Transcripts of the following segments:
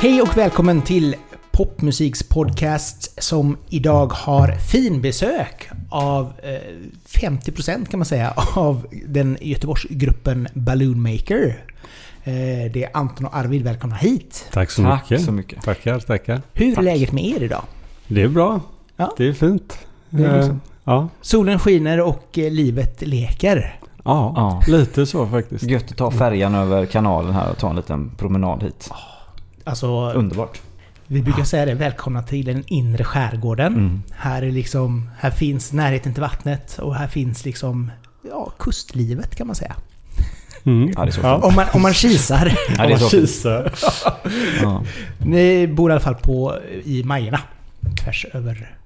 Hej och välkommen till Popmusiks podcast som idag har finbesök av eh, 50% kan man säga av den Göteborgsgruppen Balloon Maker. Eh, det är Anton och Arvid, välkomna hit. Tack så Tack mycket. så mycket. Tackar, tackar. Hur är Tack. läget med er idag? Det är bra. Ja. Det är fint. Det är Eh, liksom- Ja. Solen skiner och eh, livet leker. Ja, Ja. lite så faktiskt. Gött att ta färjan över kanalen här och ta en liten promenad hit. Alltså, Underbart. vi brukar säga det, välkomna till den inre skärgården. Mm. Här är liksom, här finns närheten till vattnet och här finns liksom, ja, kustlivet kan man säga. Mm. Ja. Om man, om man kisar. Ja, så fint. Kisar. Ja. Ni bor i alla fall på, i Majerna. Tvärs över...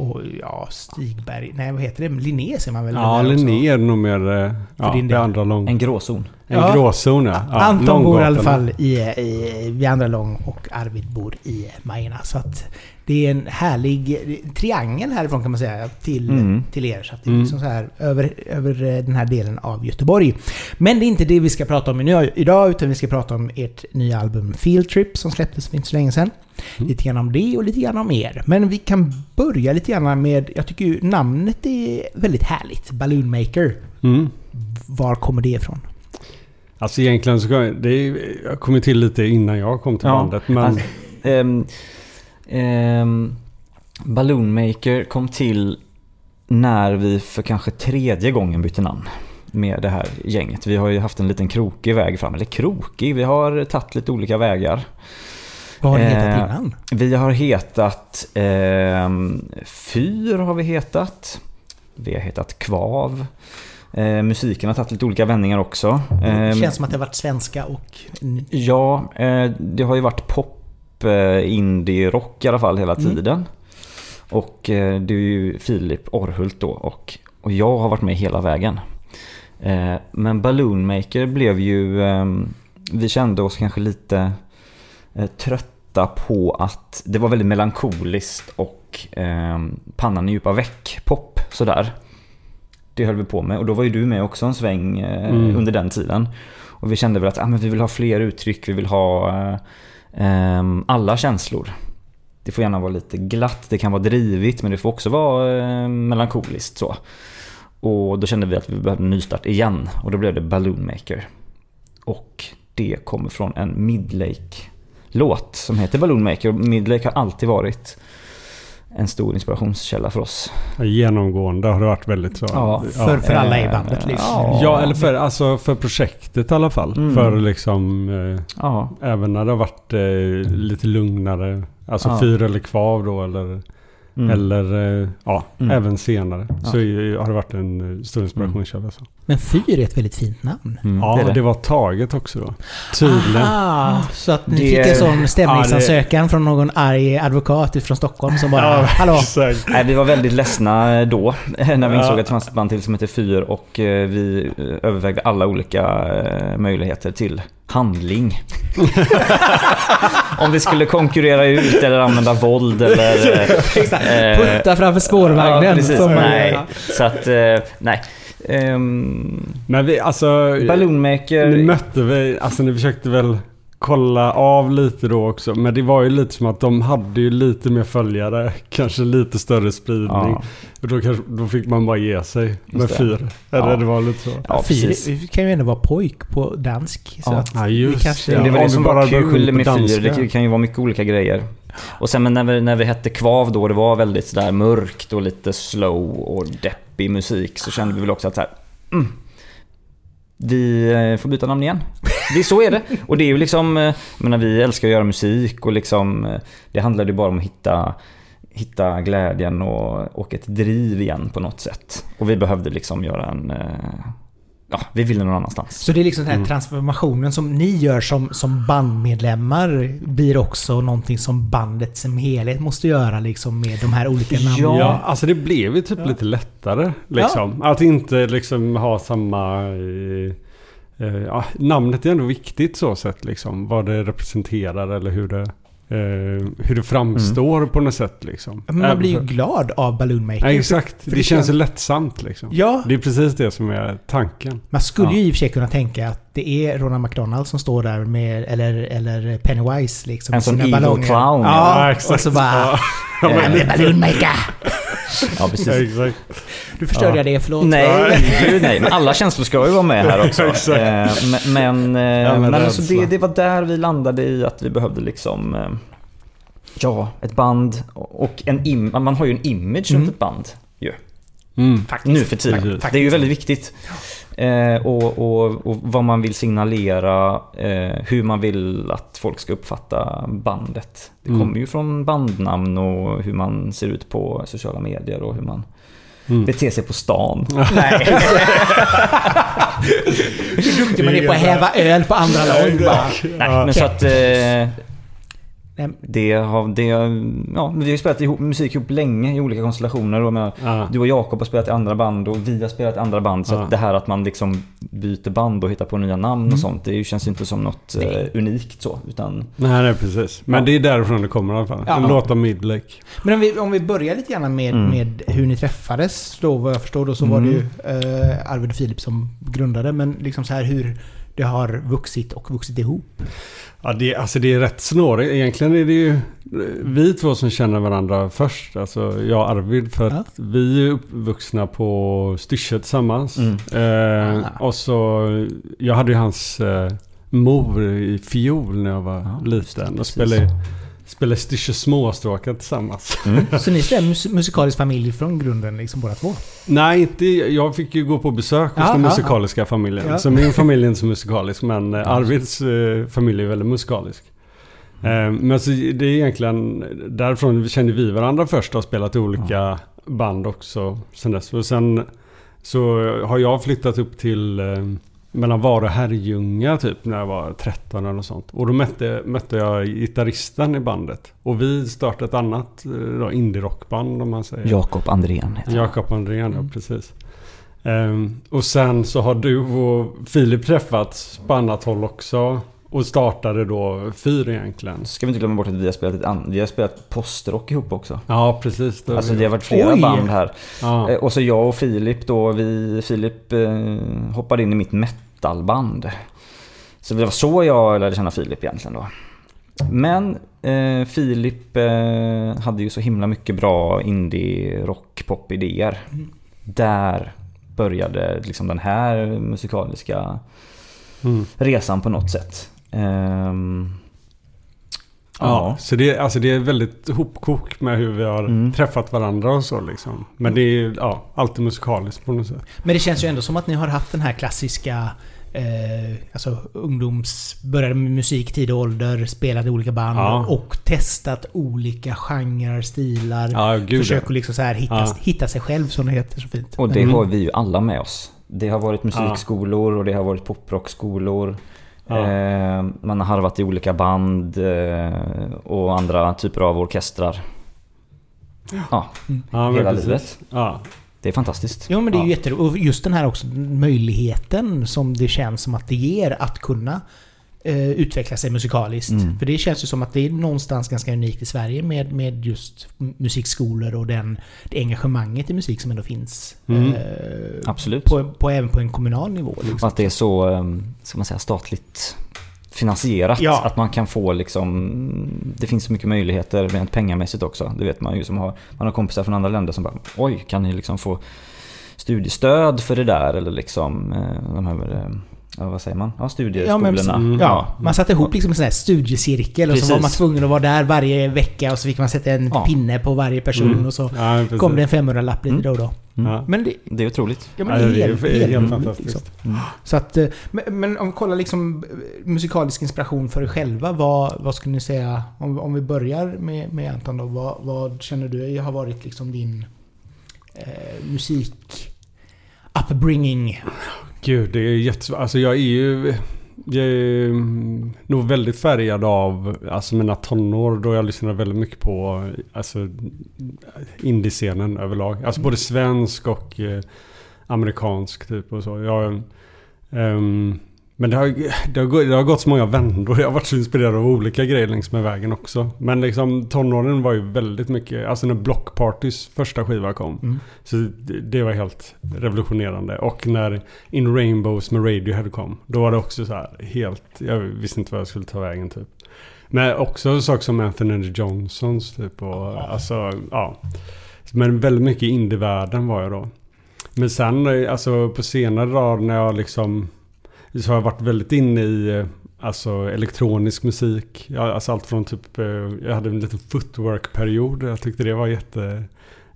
Och ja, Stigberg. Nej, vad heter det? Linné ser man väl? Ja? Linné är nog mer eh, ja, det del. andra lång. En gråzon. En Ja. gråzon ja. ja Anton bor i alla fall i, i, vid Andra Lång och Arvid bor i Majerna. Så att det är en härlig triangel härifrån kan man säga till, Mm. till er. Så att det är Mm. liksom så här över, över eh, den här delen av Göteborg. Men det är inte det vi ska prata om idag utan vi ska prata om ert nya album Field Trip som släpptes för inte så länge sedan. Mm. Lite grann om det och lite grann om er. Men vi kan börja lite grann med, jag tycker ju namnet är väldigt härligt. Balloon Maker. Mm. Var kommer det ifrån? Alltså egentligen så kom, det är, jag kom till lite innan jag kom till Ja, bandet. Men alltså, Ehm, ehm, Balloon Maker kom till när vi för kanske tredje gången bytte namn med det här gänget. Vi har ju haft en liten krokig väg fram. Eller krokig, vi har tagit lite olika vägar. Vad har ni hetat Eh, innan? Vi har hetat ehm, Fyr har vi hetat. Vi har hetat Kvav. Eh, musiken har tagit lite olika vändningar också. Det känns som att det har varit svenska och... Ja, eh, det har ju varit pop, eh, indie, rock i alla fall hela Mm. tiden. Och eh, det är ju Filip Orhult då och, och jag har varit med hela vägen. Eh, men Balloon Maker blev ju, eh, vi kände oss kanske lite eh, trötta på att det var väldigt melankoliskt och eh, pannan i djupa veck, pop sådär. Det höll vi på med och då var ju du med också en sväng eh, Mm. under den tiden. Och vi kände väl att ah, men vi vill ha fler uttryck, vi vill ha eh, ehm, alla känslor. Det får gärna vara lite glatt, det kan vara drivigt men det får också vara eh, melankoliskt så. Och då kände vi att vi behövde en nystart igen och då blev det Balloon Maker. Och det kommer från en Midlake-låt som heter Balloon Maker. Midlake har alltid varit en stor inspirationskälla för oss. genomgående har det varit väldigt så. Ja, För, för alla i bandet liksom. ja. Ja, eller för, alltså för projektet i alla fall. Mm. För liksom... Eh, Ja, även när det har varit eh, lite lugnare. Alltså Ja. fyr eller kvav då eller... mm. Eller eh, ja, Mm. även senare. Ja. Så har det varit en eh, stor inspirationskälla. Så. Men Fyr är ett väldigt fint namn. Mm, Ja, det det, det. var taget också då. Tydligen. Aha, så att ni Det- fick en sån Ja, stämningsansökan från någon arg advokat från Stockholm som bara Hallå! exakt. Nej, vi var väldigt ledsna då när vi Ja. insåg att det fanns ett band till som heter Fyr och eh, vi eh, övervägde alla olika eh, möjligheter till handling. Om vi skulle konkurrera ut eller använda våld eller... eh, Exakt. Putta framför spårvagnen. Ja, precis. som nej, så att... eh, Nej. Ehm, Men vi, alltså... Balloon Maker... Nu mötte vi, alltså ni försökte väl kolla av lite då också. Men det var ju lite som att de hade ju lite mer följare. Kanske lite större spridning. Ja, Och då, kanske, då fick man bara ge sig med det. fyr. Eller Ja. det var lite så. ja, Fyr det kan ju ändå vara pojk på dansk. Så Ja. att Ja vi just kanske- ja. det var det som bara var kul med. Fyr. Det kan ju vara mycket olika grejer. Och sen men när vi, när vi hette Kvav då, det var väldigt sådär mörkt och lite slow och deppig musik. Så kände vi väl också att så här, mm, vi eh, får byta namn igen. Det, så är det. Och det är ju liksom, eh, jag menar, vi älskar att göra musik och liksom, eh, det handlade ju bara om att hitta, hitta glädjen och, och ett driv igen på något sätt. Och vi behövde liksom göra en, ja, vi ville någon annanstans. Så det är liksom den här Mm. transformationen som ni gör som, som bandmedlemmar blir också någonting som bandet som helhet måste göra liksom med de här olika namnen. Ja. Ja, alltså det blev ju typ Ja. lite lättare. Liksom. Att inte liksom ha samma... eh, eh, ja, namnet är ändå viktigt så sett liksom. Vad det representerar eller hur det... eh, hur det framstår på något sätt liksom. Men man blir ju för- glad av Balloon Maker. Ja, exakt. För det, det känns känns- lättsamt liksom. Ja, Det är precis det som är tanken. man skulle Ja. ju i och för sig kunna tänka att det är Ronald McDonald som står där med, eller, eller Pennywise liksom. En sån evil ballonger. clown, Ja, ja. exakt. och så bara... Ja. Ja, "I'm the Balloon Maker! Ja, Ja, precis. exakt. Du förstörde Ja. jag det, förlåt. Nej, gud nej. Men alla känslor ska ju vara med här också. Exakt. Eh, men men, eh, Ja, men men alltså det, det var där vi landade i att vi behövde liksom... eh, Ja, ett band och en im man har ju en image Mm. runt ett band. Ju. Mm. Nu för tiden. Faktiskt. Det är ju väldigt viktigt. Eh, och, och, och vad man vill signalera, eh, hur man vill att folk ska uppfatta bandet. Det Mm. kommer ju från bandnamn och hur man ser ut på sociala medier och hur man Mm. beter sig på stan. Nej. Hur duktig man är på att häva öl på andra lag. Nej, men så att... Eh. Det har, det, ja, vi har ju spelat ihop, musik ihop länge i olika konstellationer. Och Ja. Du och Jakob har spelat i andra band och vi har spelat i andra band. Så Ja. att det här att man liksom byter band och hittar på nya namn Mm. och sånt. Det känns ju inte som något eh, unikt så. Utan Nej, nej, precis. Men Ja. det är därifrån det kommer i alla fall. Ja. En låt av Midlake. Men om vi, om vi börjar lite grann med, Mm. med hur ni träffades. Då vad jag förstår då så var det ju eh, Arvid och Filip som grundade. Men liksom så här hur det har vuxit och vuxit ihop. Ja, det, alltså det är rätt snårigt. Egentligen är det ju eh, vi två som känner varandra först. Alltså jag och Arvid. För att Ja. vi är uppvuxna på Styrsö tillsammans. Mm. Eh, och så... Jag hade ju hans eh, mor i fiol när jag var Ja, liten. Och spelade, spelade Styrsö småstråkar tillsammans. mm. Så ni är en mus- musikalisk familj från grunden liksom båda två? Nej, inte, jag fick ju gå på besök hos Ja, den ja, musikaliska familjen. Ja. Så min familj är inte så musikalisk, men eh, Arvids eh, familj är väldigt musikalisk. Eh, Men alltså, det är egentligen därifrån kände vi varandra först och har spelat i olika band också sen dess. Och sen så har jag flyttat upp till eh, mellan Vara och Herrljunga typ när jag var 13 eller något sånt. Och då mötte, mötte jag gitarristen i bandet. Och vi startade ett annat eh, då, indie-rockband om man säger. Jakob Andrén heter. Jakob Andrén, ja Mm. precis. Ehm, och sen så har du och Filip träffats på annat håll också. Och startade då Fyr egentligen. Ska vi inte glömma bort att vi har spelat, ett an- vi har spelat postrock ihop också. Ja, precis. Det Alltså det har varit flera Oj! band här. ja. Eh, Och så jag och Filip då, vi, Filip eh, hoppade in i mitt metalband. Så det var så jag lärde känna Filip egentligen då. Men eh, Filip eh, hade ju så himla mycket bra indie rock pop idéer. Där började liksom den här musikaliska Mm. resan på något sätt. Ehm, Ja, så det, alltså det är väldigt hopkok med hur vi har Mm. träffat varandra och så liksom. Men det är ja, alltid musikaliskt på något sätt. Men det känns ju ändå som att ni har haft den här klassiska Eh, alltså ungdoms... Började med musik tid och ålder, spelade olika band Ja. och testat olika genrer, stilar. Ja, gud Försök ja. att liksom så här hitta, Ja. hitta sig själv som det heter så fint. Och det Mm. har vi ju alla med oss. Det har varit musikskolor och det har varit poprockskolor. Ja. Eh, man har harvat i olika band eh, och andra typer av orkestrar. Ja, Ja, men hela precis. livet. Ja. Det är fantastiskt. Jo men det är ju Ja. jätteroligt. Och just den här också möjligheten som det känns som att det ger att kunna eh, utveckla sig musikaliskt. Mm. För det känns ju som att det är någonstans ganska unikt i Sverige med, med just musikskolor och den, det engagemanget i musik som ändå finns. Mm. Eh, Absolut. på, på, även på en kommunal nivå. Och Liksom. att det är så, eh, ska man säga, statligt finansierat. Ja. Att man kan få liksom, det finns så mycket möjligheter rent pengamässigt också. Det vet man ju som har, man har kompisar från andra länder som bara oj, kan ni liksom få studiestöd för det där? Eller liksom eh, de här, vad säger man? Ja, Ja, studieskolorna. men, Mm. ja, man satte ihop liksom en sån här studiecirkel och så Precis. var man tvungen att vara där varje vecka och så fick man sätta en Ja. pinne på varje person Mm. och så Ja, precis. kom det en 500-lapp lite Mm. då och då. Mm. Ja. Men det, Det är otroligt. ja, men Ja, det är det är helt, helt, helt, fantastiskt. liksom. Mm. Så att, eh, men, men om vi kollar liksom eh, musikalisk inspiration för er själva. Vad, vad skulle ni säga? Om, om vi börjar med, med Anton då. Vad, vad känner du har varit liksom din eh, musik upbringing? Gud, det är jättesvårt. Alltså jag är ju... Jag är mm, nog väldigt färgad av alltså mina tonår då jag lyssnade väldigt mycket på alltså, indiescenen överlag. Alltså både svensk och eh, amerikansk typ och så. Jag, ehm, men det har, det, har, det har gått så många vändor. Jag har varit så inspirerad av olika grejer längs med vägen också. Men liksom tonåren var ju väldigt mycket... Alltså när Block Partys första skiva kom. Mm. Så det, det var helt revolutionerande. Och när In Rainbows med Radiohead kom. Då var det också så här helt... Jag visste inte vad jag skulle ta vägen typ. Men också saker som Anthony Johnsons typ. Och, alltså, ja. Men väldigt mycket i indievärlden var jag då. Men sen alltså på senare dagar när jag liksom... Så har jag varit väldigt inne i eh, alltså elektronisk musik. Alltså allt från typ... eh, Jag hade en liten footwork-period. Jag tyckte det var jätte...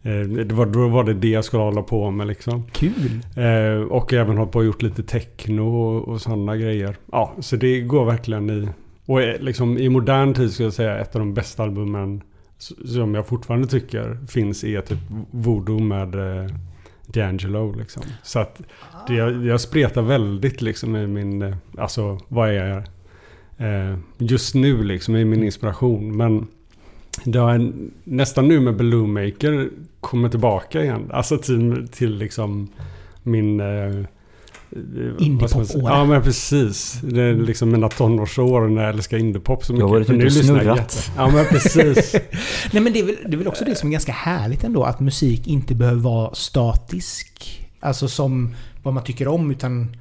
eh, Det var, då var det det jag skulle hålla på med liksom. Kul! Eh, och även hållit på och gjort lite techno och, och sådana grejer. Ja, så det går verkligen i... Och liksom i modern tid skulle jag säga ett av de bästa albumen som jag fortfarande tycker finns är typ Voodoo med D'Angelo liksom. Så att det, jag, jag spretar väldigt liksom i min... eh, Alltså vad är jag eh, just nu liksom i min inspiration. Men det har nästan nu med Balloon Maker kommer tillbaka igen. Alltså till, till liksom min... Eh, säga? Indiepop-åra. Ja men precis. Det är liksom mina tonårsår när jag älskar indiepop så mycket. har varit För ute nu snurrat. Ja men precis. Nej men det är, väl, det är väl också det som är ganska härligt ändå, att musik inte behöver vara statisk. Alltså som vad man tycker om, utan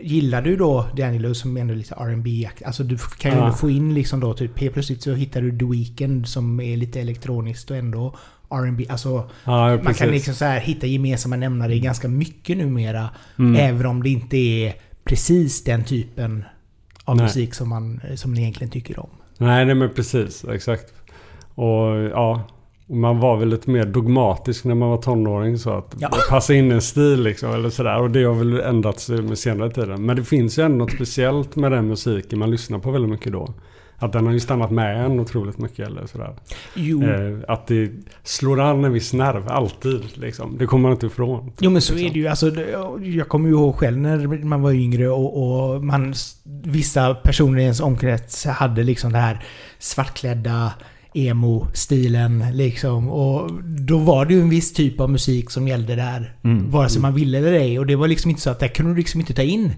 Gillar du då Danielo som ändå är lite rb? Alltså du kan ju Ja. få in liksom då typ helt plötsligt så hittar du The Weeknd som är lite elektroniskt och ändå R&B. Alltså Ja, man kan liksom så här hitta gemensamma nämnare i ganska mycket numera. Mm. Även om det inte är precis den typen av Nej. musik som man, som man egentligen tycker om. Nej, nej men precis. Exakt. Och ja, man var väl lite mer dogmatisk när man var tonåring så att Ja. passa in en stil liksom eller sådär. Och det har väl ändrats med senare tiden. Men det finns ju ändå något speciellt med den musiken man lyssnar på väldigt mycket då. Att den har ju stannat med en otroligt mycket eller sådär. Eh, att det slår an en viss nerv, alltid liksom. Det kommer man inte ifrån. Jo men så Liksom. är det ju. Alltså, jag kommer ju ihåg själv när man var yngre och, och man, vissa personer i ens omkrets hade liksom det här svartklädda emo-stilen liksom. Och då var det ju en viss typ av musik som gällde där. Mm. Vare sig man ville eller ej. Och det var liksom inte så att där kunde du liksom inte ta in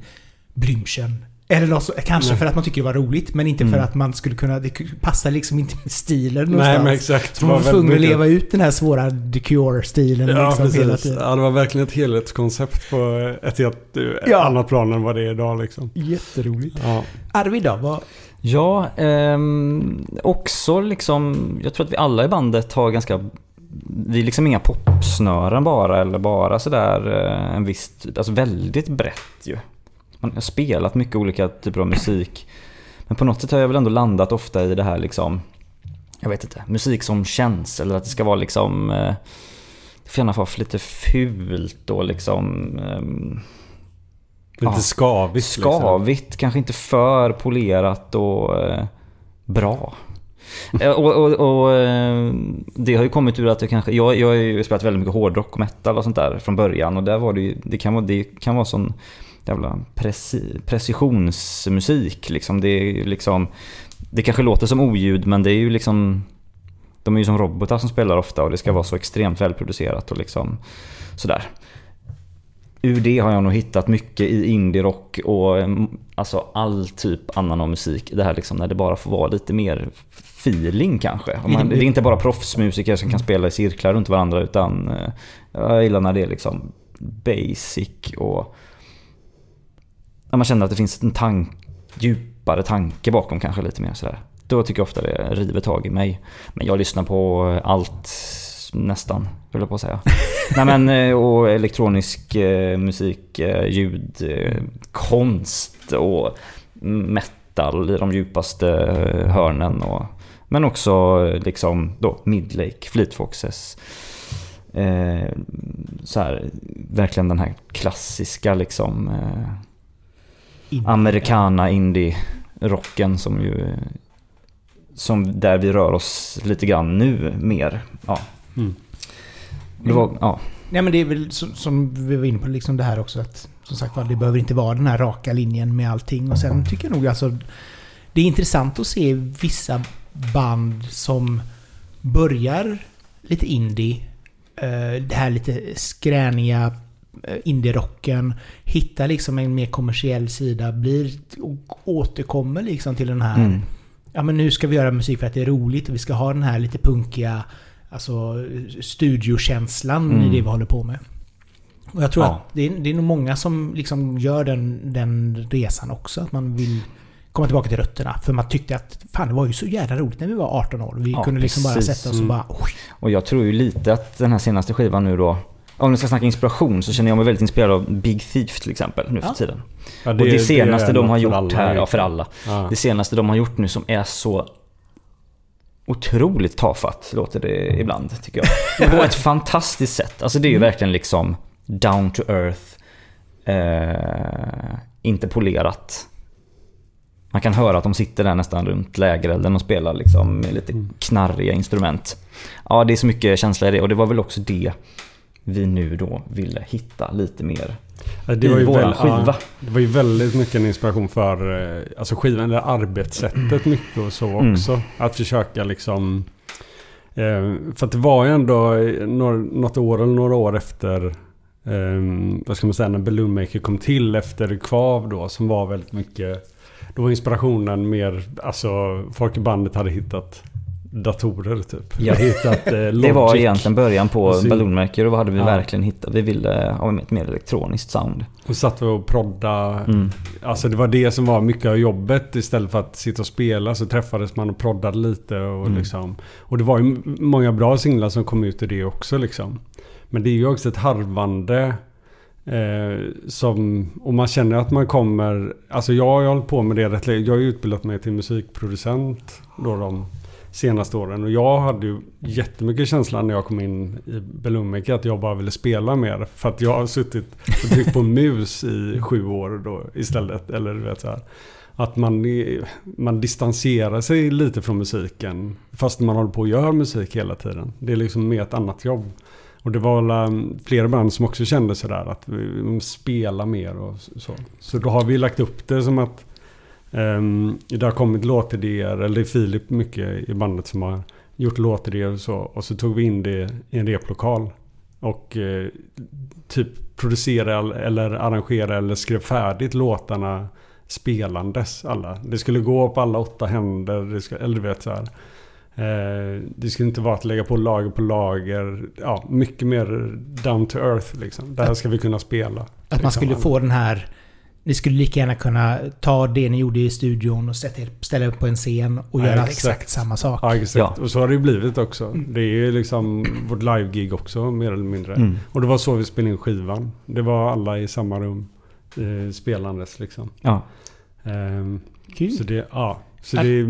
Blümchen. Eller något kanske Nej. för att man tycker det var roligt, men inte för Mm. att man skulle kunna... Det passar liksom inte med stilen Nej någonstans. men exakt. Så man var tvungen att leva ut den här svåra The Cure-stilen Ja, liksom hela tiden. Ja, det var verkligen ett helhetskoncept på ett helt eh, Ja. annat plan än vad det är idag liksom. Jätteroligt. Ja. Arvid då? Vad, Ja, eh, också liksom, jag tror att vi alla i bandet har ganska, vi är liksom inga popsnören bara eller bara sådär eh, en viss, typ- alltså väldigt brett ju. Man har spelat mycket olika typer av musik. Men på något sätt har jag väl ändå landat ofta i det här liksom, jag vet inte, musik som känns eller att det ska vara liksom, eh, det får gärna vara lite fult och liksom ehm, Lite Ja. skavigt. liksom. Skavigt, kanske inte för polerat och eh, bra. Eh, och och, och eh, det har ju kommit ur att jag kanske, jag, jag har ju spelat väldigt mycket hårdrock och metal och sånt där från början och där var det ju, det kan vara, det kan vara sån jävla preci, precisionsmusik liksom. Det är liksom, det kanske låter som oljud men det är ju liksom, de är ju som robotar som spelar ofta och det ska vara så extremt välproducerat och liksom sådär ur det har jag nog hittat mycket i indie-rock och em, alltså all typ annan av musik. Det här liksom när det bara får vara lite mer feeling kanske. Man, det är inte bara proffsmusiker som kan spela i cirklar runt varandra utan eh, jag gillar när det är liksom basic och när man känner att det finns en tank, djupare tanke bakom kanske lite mer sådär. Då tycker jag ofta det river tag i mig. Men jag lyssnar på allt nästan, höll jag på att säga. Nej men eh, och elektronisk eh, musik, eh, ljud, konst och metal i de djupaste hörnen. Och, men också liksom då Midlake, Fleet Foxes. Eh, så här, verkligen den här klassiska liksom eh, in- americana indie rocken som ju som där vi rör oss lite grann nu mer. Ja. Mm. Det var, ja. Nej men det är väl som, som vi var inne på liksom det här också att som sagt det behöver inte vara den här raka linjen med allting och sen tycker jag nog alltså det är intressant att se vissa band som börjar lite indie. eh, Det här lite skräniga eh, indie-rocken, hittar liksom en mer kommersiell sida, blir och återkommer liksom till den här Mm. Ja men nu ska vi göra musik för att det är roligt och vi ska ha den här lite punkiga Alltså studiokänslan Mm. i det vi håller på med. Och jag tror Ja. att det är, det är nog många som liksom gör den, den resan också. Att man vill komma tillbaka till rötterna. För man tyckte att fan det var ju så jävla roligt när vi var 18 år. Vi Ja, kunde liksom bara precis. sätta oss och Mm. bara... Oj, Och jag tror ju lite att den här senaste skivan nu då om vi ska snacka inspiration så känner jag mig väldigt inspirerad av Big Thief till exempel nu för Ja. tiden. Ja, och det senaste är de har gjort här, ja för alla. Ja. Det senaste de har gjort nu som är så otroligt tafatt låter det ibland tycker jag. På ett fantastiskt sätt. Alltså det är ju verkligen liksom down to earth. Eh, inte polerat. Man kan höra att de sitter där nästan runt lägerelden och spelar liksom med lite knarriga instrument. Ja, det är så mycket känsla i det och det var väl också det vi nu då ville hitta lite mer det var ju våran väl- skiva. ja, det var ju väldigt mycket en inspiration för eh, alltså skivan, eller arbetssättet mycket och så Mm. också. Att försöka liksom... Eh, för att det var ju ändå eh, något år eller några år efter... Eh, vad ska man säga? När Balloon Maker kom till efter Kvav då. Som var väldigt mycket... Då var inspirationen mer... Alltså folk i bandet hade hittat datorer typ. Ja. Hittat eh, Det var egentligen början på så- Balloonmaker och vad hade vi Ja. verkligen hittat? Vi ville ha ett mer elektroniskt sound. Och satt vi och prodda. Mm. Alltså det var det som var mycket av jobbet. Istället för att sitta och spela så träffades man och proddade lite. Och, Mm. liksom, och det var ju många bra singlar som kom ut i det också. Liksom. Men det är ju också ett harvande. Eh, som, och man känner att man kommer... Alltså jag har hållit på med det rätt länge. Jag har utbildat mig till musikproducent då de senaste åren. Och jag hade ju jättemycket känslan när jag kom in i Belumica att jag bara ville spela mer. För att jag har suttit och tryckt på mus i sju år då istället. Eller du vet så här. Att man, man distanserar sig lite från musiken. Fast man håller på och gör musik hela tiden. Det är liksom mer ett annat jobb. Och det var mm, flera band som också kände sådär att vi mer och så. Så då har vi lagt upp det som att um, det har kommit låtidéer, eller det är Filip mycket i bandet som har gjort låtidéer och så. Och så tog vi in det i en replokal. Och eh, typ producerade eller arrangerade eller skrev färdigt låtarna spelandes alla. Det skulle gå på alla åtta händer. Det skulle, eller du vet så här. Eh, det skulle inte vara att lägga på lager på lager. Ja, mycket mer down to earth liksom. Det här ska vi kunna spela. Att man skulle Liksom. få den här... Ni skulle lika gärna kunna ta det ni gjorde i studion och sätta er, ställa upp på en scen och Ja, göra exakt. exakt samma sak. Ja, exakt. Ja. Och så har det ju blivit också. Det är ju liksom vårt live-gig också, mer eller mindre. Mm. Och det var så vi spelade in skivan. Det var alla i samma rum. Eh, spelandes liksom. Ja. Ehm, Kul. Så det, ja. Så det,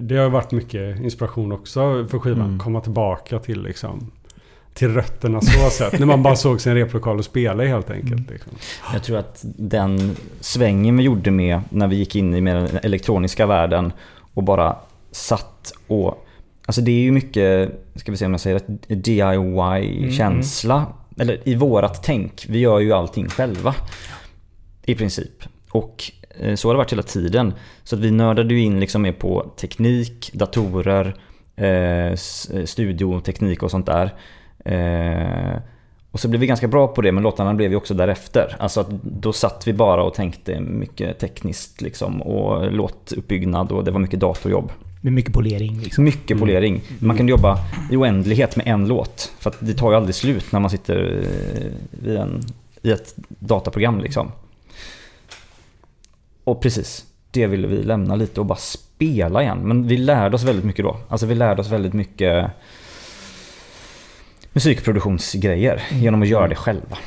det har varit mycket inspiration också för skivan. Mm. Komma tillbaka till liksom till rötterna så sätt. När man bara såg sin replokal och spelade helt enkelt. Mm. Liksom. Jag tror att den svängen vi gjorde med när vi gick in i den elektroniska världen och bara satt och... Alltså det är ju mycket, ska vi se om jag säger rätt, DIY-känsla. Eller i vårat tänk. Vi gör ju allting själva. I princip. Och eh, så har det varit hela tiden. Så att vi nördade ju in liksom mer på teknik, datorer, eh, eh, studioteknik och sånt där. Eh, och så blev vi ganska bra på det, men låtarna blev ju också därefter. Alltså att då satt vi bara och tänkte mycket tekniskt liksom och låtuppbyggnad och det var mycket datorjobb. Med mycket polering liksom. Mycket polering. Man kan jobba i oändlighet med en låt. För det tar ju aldrig slut när man sitter eh, i, en, i ett dataprogram liksom. Och precis, det ville vi lämna lite och bara spela igen. Men vi lärde oss väldigt mycket då. Alltså vi lärde oss väldigt mycket musikproduktionsgrejer genom att göra det själva.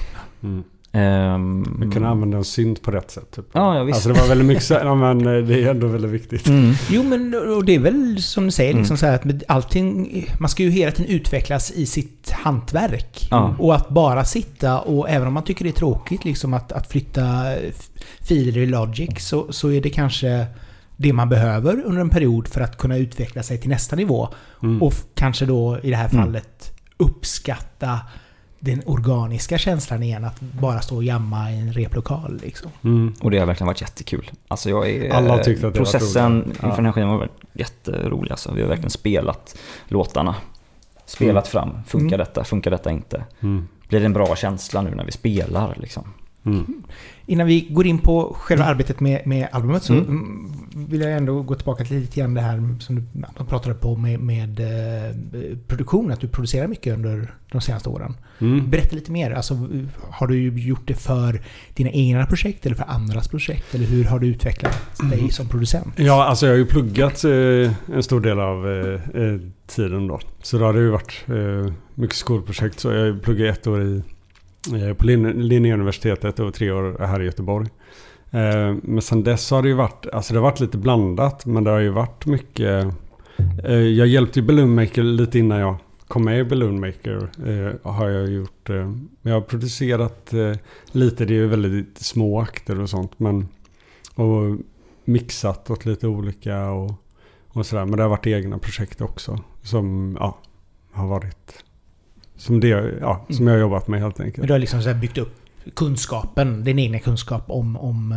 Mm. Ehm, Vi kunde använda en synt på rätt sätt. Typ. Ja, ja visst. Alltså det var väldigt mycket så, ja, men eh, det är ändå väldigt viktigt. Mm. Jo men och det är väl som du säger liksom Mm. så här att allting... Man ska ju hela tiden utvecklas i sitt hantverk. Ja. Och att bara sitta och även om man tycker det är tråkigt liksom att, att flytta filer i Logic så, så är det kanske det man behöver under en period för att kunna utveckla sig till nästa nivå. Mm. Och kanske då i det här Mm. fallet uppskatta den organiska känslan igen att bara stå och jamma i en replokal liksom. Mm. Och det har verkligen varit jättekul. Alltså jag är, Alla har tyckt att det Processen roligt. inför Ja. den här skivan har varit jätterolig. Alltså. Vi har verkligen spelat låtarna. Spelat fram. Funkar Mm. detta? Funkar detta inte? Mm. blir det en bra känsla nu när vi spelar liksom. Mm. Innan vi går in på själva arbetet med, med albumet så Mm. mm, vill jag ändå gå tillbaka till lite grann det här som du de pratade på med, med eh, produktion. Att du producerar mycket under de senaste åren. Mm. Berätta lite mer. Alltså, har du gjort det för dina egna projekt eller för andras projekt? Eller hur har du utvecklat dig som producent? Ja, alltså jag har ju pluggat eh, en stor del av eh, eh, tiden då. Så då har det ju varit eh, mycket skolprojekt. Så jag pluggat ett år i, Eh, på Linnéuniversitetet och tre år här i Göteborg. Eh, men sen dess har det ju varit, alltså det har varit lite blandat. Men det har ju varit mycket... Eh, jag hjälpte ju BalloonMaker lite innan jag kom med i BalloonMaker. Har jag gjort. Jag har producerat lite, det är ju väldigt små akter och sånt. Men, och mixat åt lite olika och, och sådär. Men det har varit egna projekt också. Som ja, har varit... Som, det, ja, som jag har jobbat med helt Men enkelt. du har liksom så här byggt upp kunskapen, din egna kunskap om, om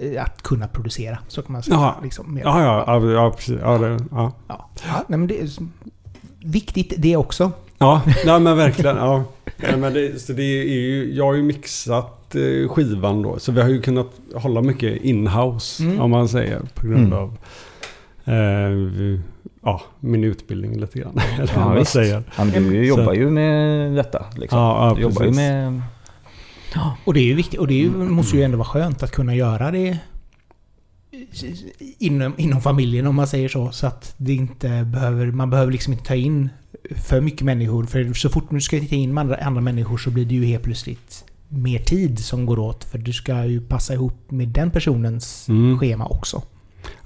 eh, att kunna producera. Så kan man säga. Jaha. Liksom, mer. Ja, ja, ja, ja precis. Ja, det, ja. Ja, ja nej, men det är viktigt det också. Ja, nej men verkligen. Ja. Nej, men det, så det är ju, jag har ju mixat eh, skivan då. Så vi har ju kunnat hålla mycket in-house Mm. om man säger. På grund Mm. av eh, ja, min utbildning lite grann. Eller Ja, vad säger. Ja, men du jobbar ju med detta liksom. Ja, ja, du jobbar ju med... Och det är ju viktigt. Och det ju, måste ju ändå vara skönt att kunna göra det inom, inom familjen om man säger så. Så att det inte behöver, man behöver liksom inte ta in för mycket människor. För så fort du ska ta in andra, andra människor så blir det ju helt plötsligt mer tid som går åt. För du ska ju passa ihop med den personens Mm. schema också.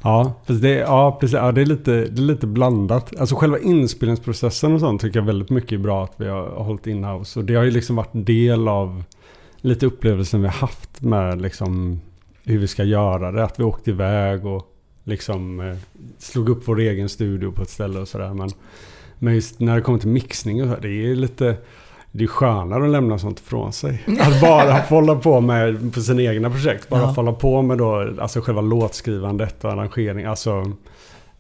Ja, fast det, ja, precis, ja, det, är lite, det är lite blandat. Alltså själva inspelningsprocessen och sånt tycker jag väldigt mycket är bra att vi har hållit in-house. Och det har ju liksom varit en del av lite upplevelsen vi har haft med liksom hur vi ska göra det. Att vi åkte iväg och liksom eh, slog upp vår egen studio på ett ställe och sådär. Men, men just när det kommer till mixning och så, det är lite... Det är skönare att lämna sånt ifrån sig. Att bara få hålla på med på sina egna projekt. Bara Ja. få hålla på med då, alltså själva låtskrivandet och arrangering. Alltså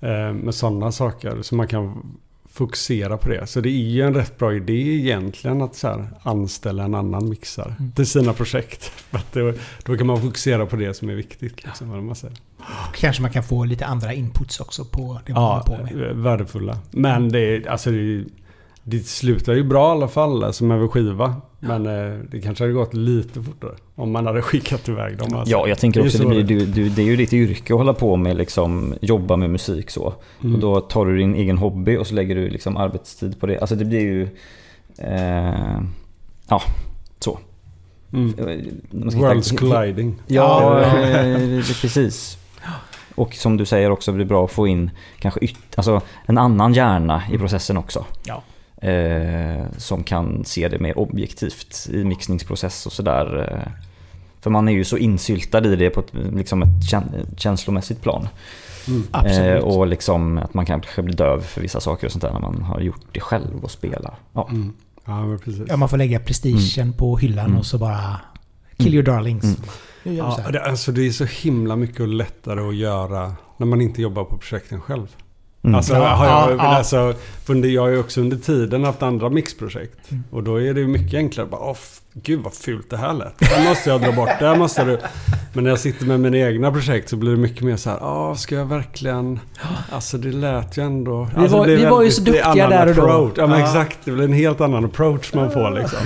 eh, med sådana saker. Så man kan fokusera på det. Så det är ju en rätt bra idé egentligen att så här, anställa en annan mixare Mm. till sina projekt. För att då, då kan man fokusera på det som är viktigt. Liksom, vad man säger. Kanske man kan få lite andra inputs också på det man Ja, håller på med. eh, värdefulla. Men det, är- alltså det, det slutar ju bra i alla fall, alltså med vår skiva. Men eh, det kanske hade gått lite fortare om man hade skickat iväg dem. Alltså. Ja, jag tänker Det är också så det, blir, du, du, det är ju ditt yrke att hålla på med liksom, jobba med musik så. Mm. Och då tar du din egen hobby och så lägger du liksom arbetstid på det. Alltså det blir ju... Eh, ja, så. Mm. Man ska Worlds hitta- colliding. Ja, Ja. eh, det- precis. Och som du säger också, det blir bra att få in kanske yt, alltså en annan hjärna i processen också. Ja. Eh, som kan se det mer objektivt i mixningsprocess och sådär. Eh, för man är ju så insyltad i det på ett, liksom ett kän- känslomässigt plan. Mm. Eh, och liksom att man kanske blir döv för vissa saker och sånt där när man har gjort det själv och spelar. Ja. Mm. Ja, men precis. Ja, man får lägga prestigen på hyllan Mm. och så bara... Kill your darlings. Mm. Ja, det, alltså det är så himla mycket lättare att göra när man inte jobbar på projekten själv. Mm. Alltså, Ja, har jag, ja, alltså, jag har ju också under tiden haft andra mixprojekt. Mm. Och då är det ju mycket enklare. Bara, f- gud vad fult det här lät. Det här måste jag dra bort. Det här måste du. Men när jag sitter med mina egna projekt så blir det mycket mer så här. Ja, ska jag verkligen... Alltså det lät ju ändå... Vi alltså, var- vi var ju väldigt- så det är duktiga annan där och då. approach. Ja, men Ja. exakt. Det blir en helt annan approach man får liksom.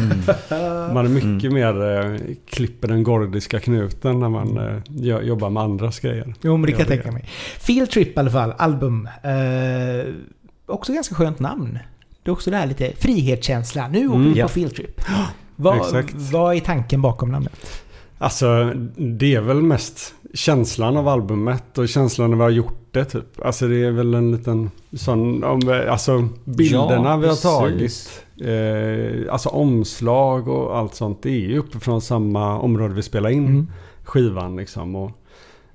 Mm. Man är mycket mer eh, klipper den gordiska knuten när man eh, jo- jobbar med andras grejer. Jo, men det kan jag tänka mig. Field Trip i alla fall, album. Eh, också ganska skönt namn. Det är också det här lite frihetskänsla. Nu åker Mm. vi på Field Trip. Vad, Exakt. vad är tanken bakom namnet? Alltså, det är väl mest känslan av albumet och känslan när vi har gjort det typ. Alltså det är väl en liten sån, om, alltså bilderna Ja, vi har tagit. Eh, alltså omslag och allt sånt. Det är ju uppifrån samma område vi spelar in Mm. skivan liksom. Och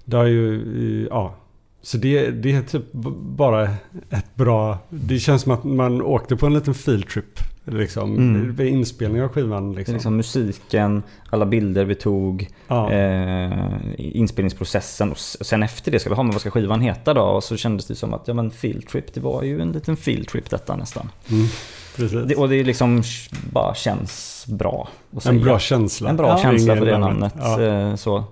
det har ju, ja. Så det, det är typ bara ett bra... Det känns som att man åkte på en liten field trip. Liksom, Mm. vid inspelning av skivan liksom. liksom musiken, alla bilder vi tog, ja. eh, inspelningsprocessen och sen efter det ska vi ha, men vad ska skivan heta då? Och så kändes det som att, ja men field trip, det var ju en liten field trip detta nästan. Mm. Det, och det liksom bara känns bra. En bra känsla. En bra Ja. känsla för det namnet. Ja. eh, Så.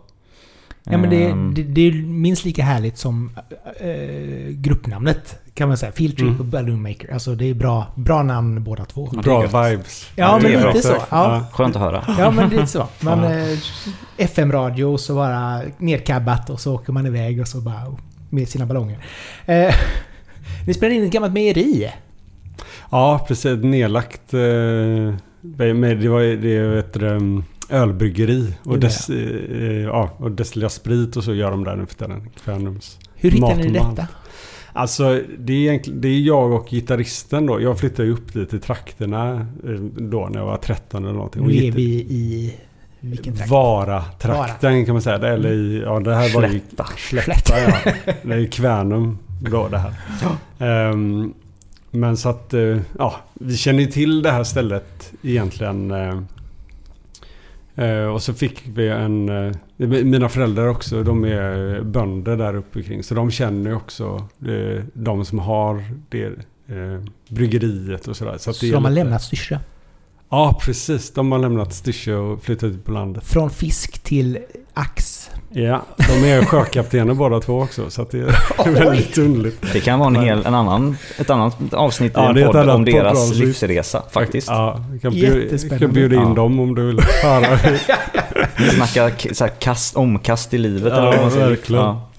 Ja, men det, Ehm, det, det är minst lika härligt som eh, gruppnamnet. Kan man säga. Field Trip Mm. och Balloon Maker. Alltså det är bra, bra namn båda två. Bra vibes. Ja, men det är lite så. Ja. Skönt att höra. Ja men lite så. Man, Ja. eh, FM-radio och så bara nedcabbat och så åker man iväg och så bara med sina ballonger. Eh, ni spelar in ett gammalt mejeri. Ja, precis. Nedlagt... Eh, med, det var det är ett um, ölbryggeri. Och, dess, eh, ja, och destillerar sprit och så gör de där nu för tiden. Kvänums. Hur hittade Mat ni detta? Alltså det är, egentligen, det är jag och gitarristen då. Jag flyttade upp dit i trakterna eh, då när jag var 13 eller någonting. Nu är vi i... Vilken trakt? Vara-trakten kan man säga. Eller i, ja, det här var ju Slätta. Slätta. Ja. Det är ju Kvänum då det här. Ehm, men så att, eh, ja, vi känner ju till det här stället egentligen. Eh, eh, och så fick vi en... eh, mina föräldrar också, de är bönder där uppe kring. Så de känner ju också eh, de som har det eh, bryggeriet och sådär. Så, Så de har lite- lämnat Styrsö. Ja, precis. De har lämnat Styrsö och flyttat ut på landet. Från fisk till ax. Ja, de är sjökaptener båda två också. Så att det är väldigt underligt. Det kan vara en hel, en annan, ett annat avsnitt Ja, i det en ett podd om deras livsresa faktiskt. Ja, vi kan kan bjuda in Ja. dem om du vill höra. Snacka så här, kast, omkast i livet Ja, eller vad man säger. verkligen. Ja.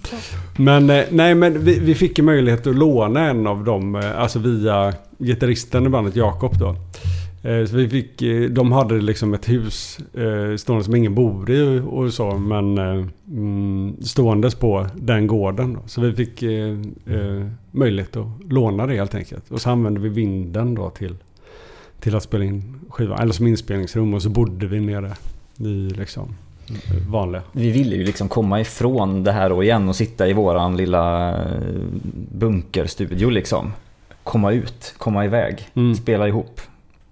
Men eh, nej, men vi, vi fick ju möjlighet att låna en av dem, eh, alltså via gitarristen i bandet Jakob då. Eh, Så vi fick, eh, de hade liksom ett hus eh, stående som ingen bor i och så, men mm, ståendes på den gården. Då. Så vi fick eh, möjlighet att låna det helt enkelt. Och så använde vi vinden då till, till att spela in skivan, eller som inspelningsrum. Och så bodde vi nere i liksom vanliga. Vi ville ju liksom komma ifrån det här och igen och sitta i våran lilla bunkerstudio liksom. Komma ut, komma iväg, Mm. spela ihop.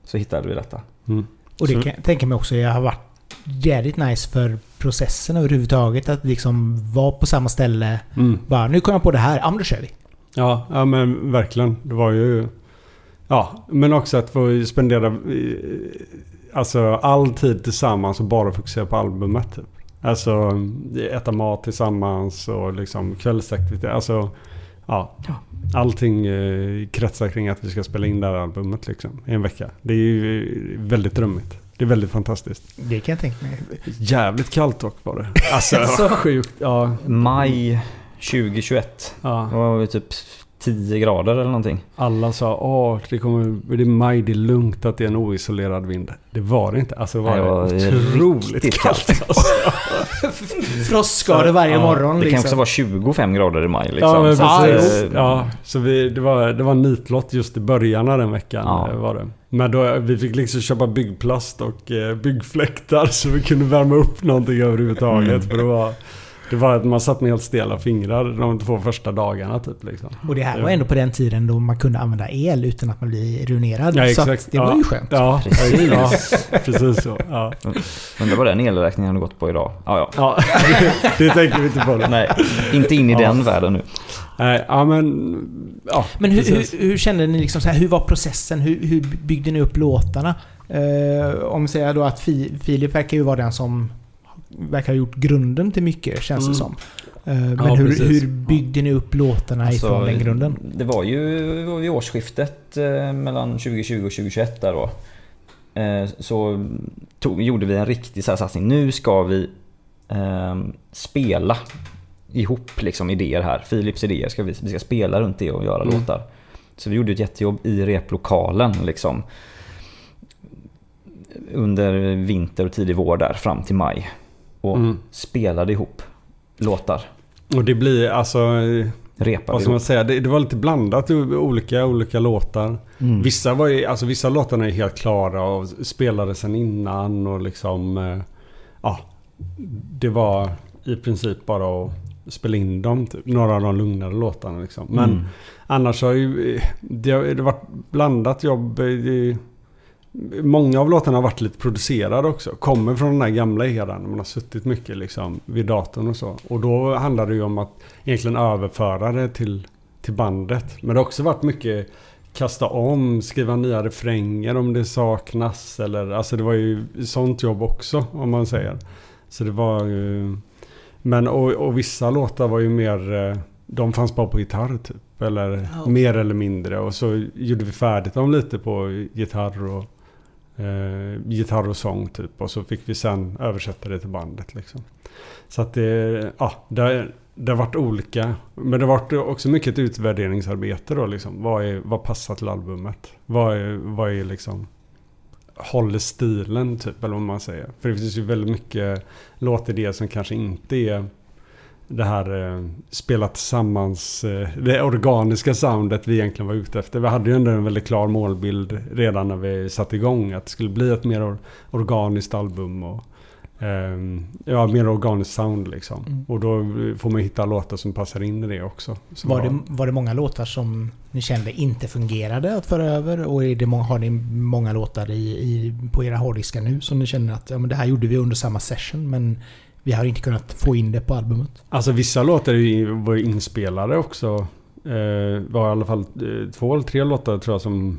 Så hittade vi detta. Mm. Och det Så- kan jag tänka mig också jag har varit jävligt nice för processen överhuvudtaget. Att liksom vara på samma ställe. Mm. Bara nu kom jag på det här. Ja men då kör vi. Ja, ja men verkligen. Det var ju... Ja, men också att få spendera alltså, all tid tillsammans och bara fokusera på albumet. Typ. Alltså äta mat tillsammans och liksom kvällsaktivitet. Alltså, ja. Allting eh, kretsar kring att vi ska spela in det här albumet liksom, i en vecka. Det är ju väldigt drömmigt. Det är väldigt fantastiskt. Det kan jag tänka mig. Jävligt kallt dock var det. Alltså, det var sjukt. Ja, Maj 2021. ja. Det var typ 10 grader eller någonting. Alla sa åh, det kommer, det är maj, det är lugnt att det är en oisolerad vind. Det var det inte. Alltså det var, Nej, det var otroligt kallt. kallt. Alltså. Frostskador varje Ja, morgon Det kan liksom. också vara 25 grader i maj liksom. Ja, men Så att, precis. eh, Ja, så vi, det, var, det var nitlott just i början av den veckan. Ja. eh, Var det. Men då, vi fick liksom köpa byggplast och eh, byggfläktar så vi kunde värma upp någonting överhuvudtaget. Mm. För det var, det var att man satt med helt stela fingrar de två första dagarna typ. Liksom. Och det här var ändå på den tiden då man kunde använda el utan att man blir ruinerad. Ja, så att exakt. det var Ja. ju skönt. Ja, Precis. ja, precis så. Ja. Undrar vad den elräkningen hade gått på idag. Ja, ja. Ja, det tänker vi inte på. nu. Nej, inte in i Ja. den världen nu. Nej, ja men... Ja, Men hur, hur, hur kände ni liksom så här, hur var processen? Hur, hur byggde ni upp låtarna? Eh, om vi säger då att Fi, Filip verkar ju vara den som verkar ha gjort grunden till mycket, känns det Mm. som. Eh, men Ja, hur, precis. hur byggde ni upp låtarna ifrån den grunden? Alltså, Det var ju vid årsskiftet eh, mellan 2020 och 2021 där då. Eh, så tog, gjorde vi en riktig så här satsning. Nu ska vi eh, spela ihop liksom idéer här. Philips idéer. Ska vi, vi ska spela runt det och göra Mm. låtar. Så vi gjorde ett jättejobb i replokalen liksom. Under vinter och tidig vår där fram till maj. Och Mm. spelade ihop låtar. Och det blir alltså... Repade Vad ska man säga? Det, det var lite blandat. Olika, olika låtar. Mm. Vissa, var ju, alltså, vissa låtarna är helt klara och spelade sen innan och liksom... eh, Ja. Det var i princip bara att spela in dem. Typ. Några av de lugnare låtarna liksom. Men Mm. Annars har ju eh, det, det varit blandat jobb. Det, många av låtarna har varit lite producerade också. Kommer från den här gamla eran. Man har suttit mycket liksom vid datorn och så. Och då handlar det ju om att egentligen överföra det till, till bandet. Men det har också varit mycket kasta om, skriva nya refränger om det saknas. Eller, alltså det var ju sånt jobb också om man säger. Så det var ju... Men och, och vissa låtar var ju mer... eh, De fanns bara på gitarr typ. Eller Ja. mer eller mindre. Och så gjorde vi färdigt dem lite på gitarr och... Eh, gitarr och sång typ. Och så fick vi sen översätta det till bandet liksom. Så att det... Ja, det, det har varit olika. Men det har varit också mycket ett utvärderingsarbete då liksom. Vad, är, vad passar till albumet? Vad är, vad är liksom... Håller stilen typ, eller vad man säger. För det finns ju väldigt mycket låtidéer som kanske inte är det här eh, spelat tillsammans, eh, det organiska soundet vi egentligen var ute efter. Vi hade ju ändå en väldigt klar målbild redan när vi satte igång. Att det skulle bli ett mer or- organiskt album och ehm, ja, mer organiskt sound liksom. Mm. Och då får man hitta låtar som passar in i det också. Så Var det, var det många låtar som ni kände inte fungerade att föra över? Och är det har ni många låtar i, i, på era hårddiskar nu som ni känner att ja, men det här gjorde vi under samma session men vi har inte kunnat få in det på albumet? Alltså vissa låtar var ju inspelade också. Eh, var i alla fall eh, två eller tre låtar tror jag som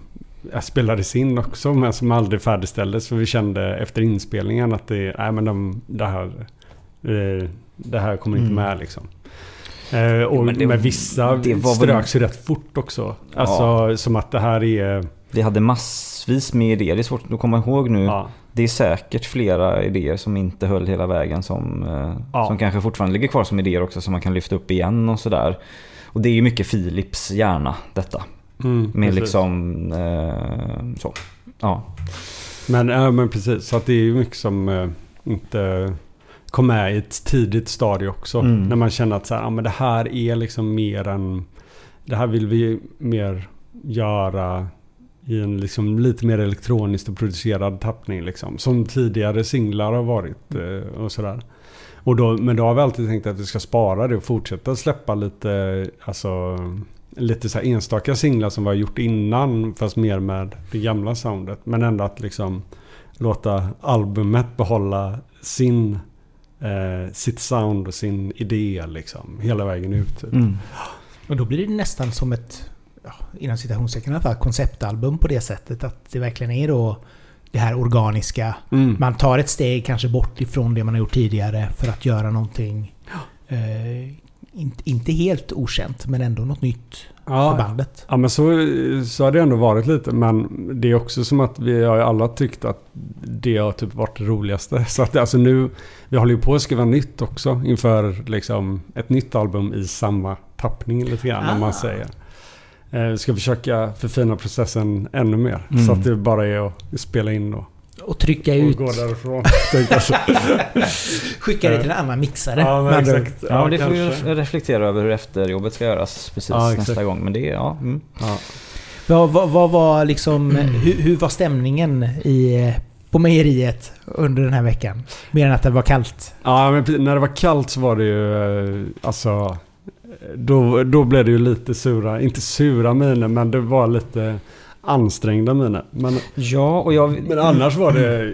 jag spelades in också men som aldrig färdigställdes. För vi kände efter inspelningen att det, nej, men de, det, här, eh, det här kommer inte Mm. med liksom. Eh, och men det- med vissa det var väl- ströks ju rätt fort också. Alltså som att det här är... Vi hade massvis med idéer. Det är svårt att komma ihåg nu. Ja, Det är säkert flera idéer som inte höll hela vägen som, eh, Ja. som kanske fortfarande ligger kvar som idéer också som man kan lyfta upp igen och sådär. Och det är ju mycket Philips hjärna detta. mm, Med precis. liksom eh, så. Ja. Men, ja, men precis. Så att det är ju mycket som eh, inte kom med i ett tidigt stadie också. Mm. När man känner att så här, ja, men det här är liksom mer än... Det här vill vi mer göra i en liksom lite mer elektroniskt och producerad tappning. Liksom, som tidigare singlar har varit eh, och sådär. Och då, men då har vi alltid tänkt att vi ska spara det och fortsätta släppa lite, alltså, lite så här enstaka singlar som vi har gjort innan. Fast mer med det gamla soundet. Men ändå att liksom låta albumet behålla sin, eh, sitt sound och sin idé liksom. Hela vägen ut. typ. Mm. Och då blir det nästan som ett, ja, inom citationstecken i alla fall, konceptalbum på det sättet att det verkligen är då det här organiska. Mm. Man tar ett steg kanske bort ifrån det man har gjort tidigare för att göra någonting eh, inte, helt okänt men ändå något nytt för Ja, bandet. Ja men så, så har det ändå varit lite. Men det är också som att vi har alla tyckt att det har typ varit det roligaste. Så att alltså nu, vi håller ju på att skriva nytt också inför liksom ett nytt album i samma tappning lite grann om Ah. man säger. Eh, Vi ska försöka förfina processen ännu mer. Mm. Så att det bara är att spela in och, Och trycka och ut, gå därifrån. skicka det till en annan mixare. ja men exakt. Ja, men det får vi reflektera över hur efterjobbet ska göras precis Ja, nästa gång. Men det är, ja. Mm. Ja. Vad, vad, vad var liksom, hur, hur var stämningen i, på mejeriet under den här veckan? Mer än att det var kallt. Ja, men när det var kallt så var det ju eh, alltså... Då, då blev det ju lite sura, inte sura miner men det var lite ansträngda miner. Men, Ja, och jag... men annars var det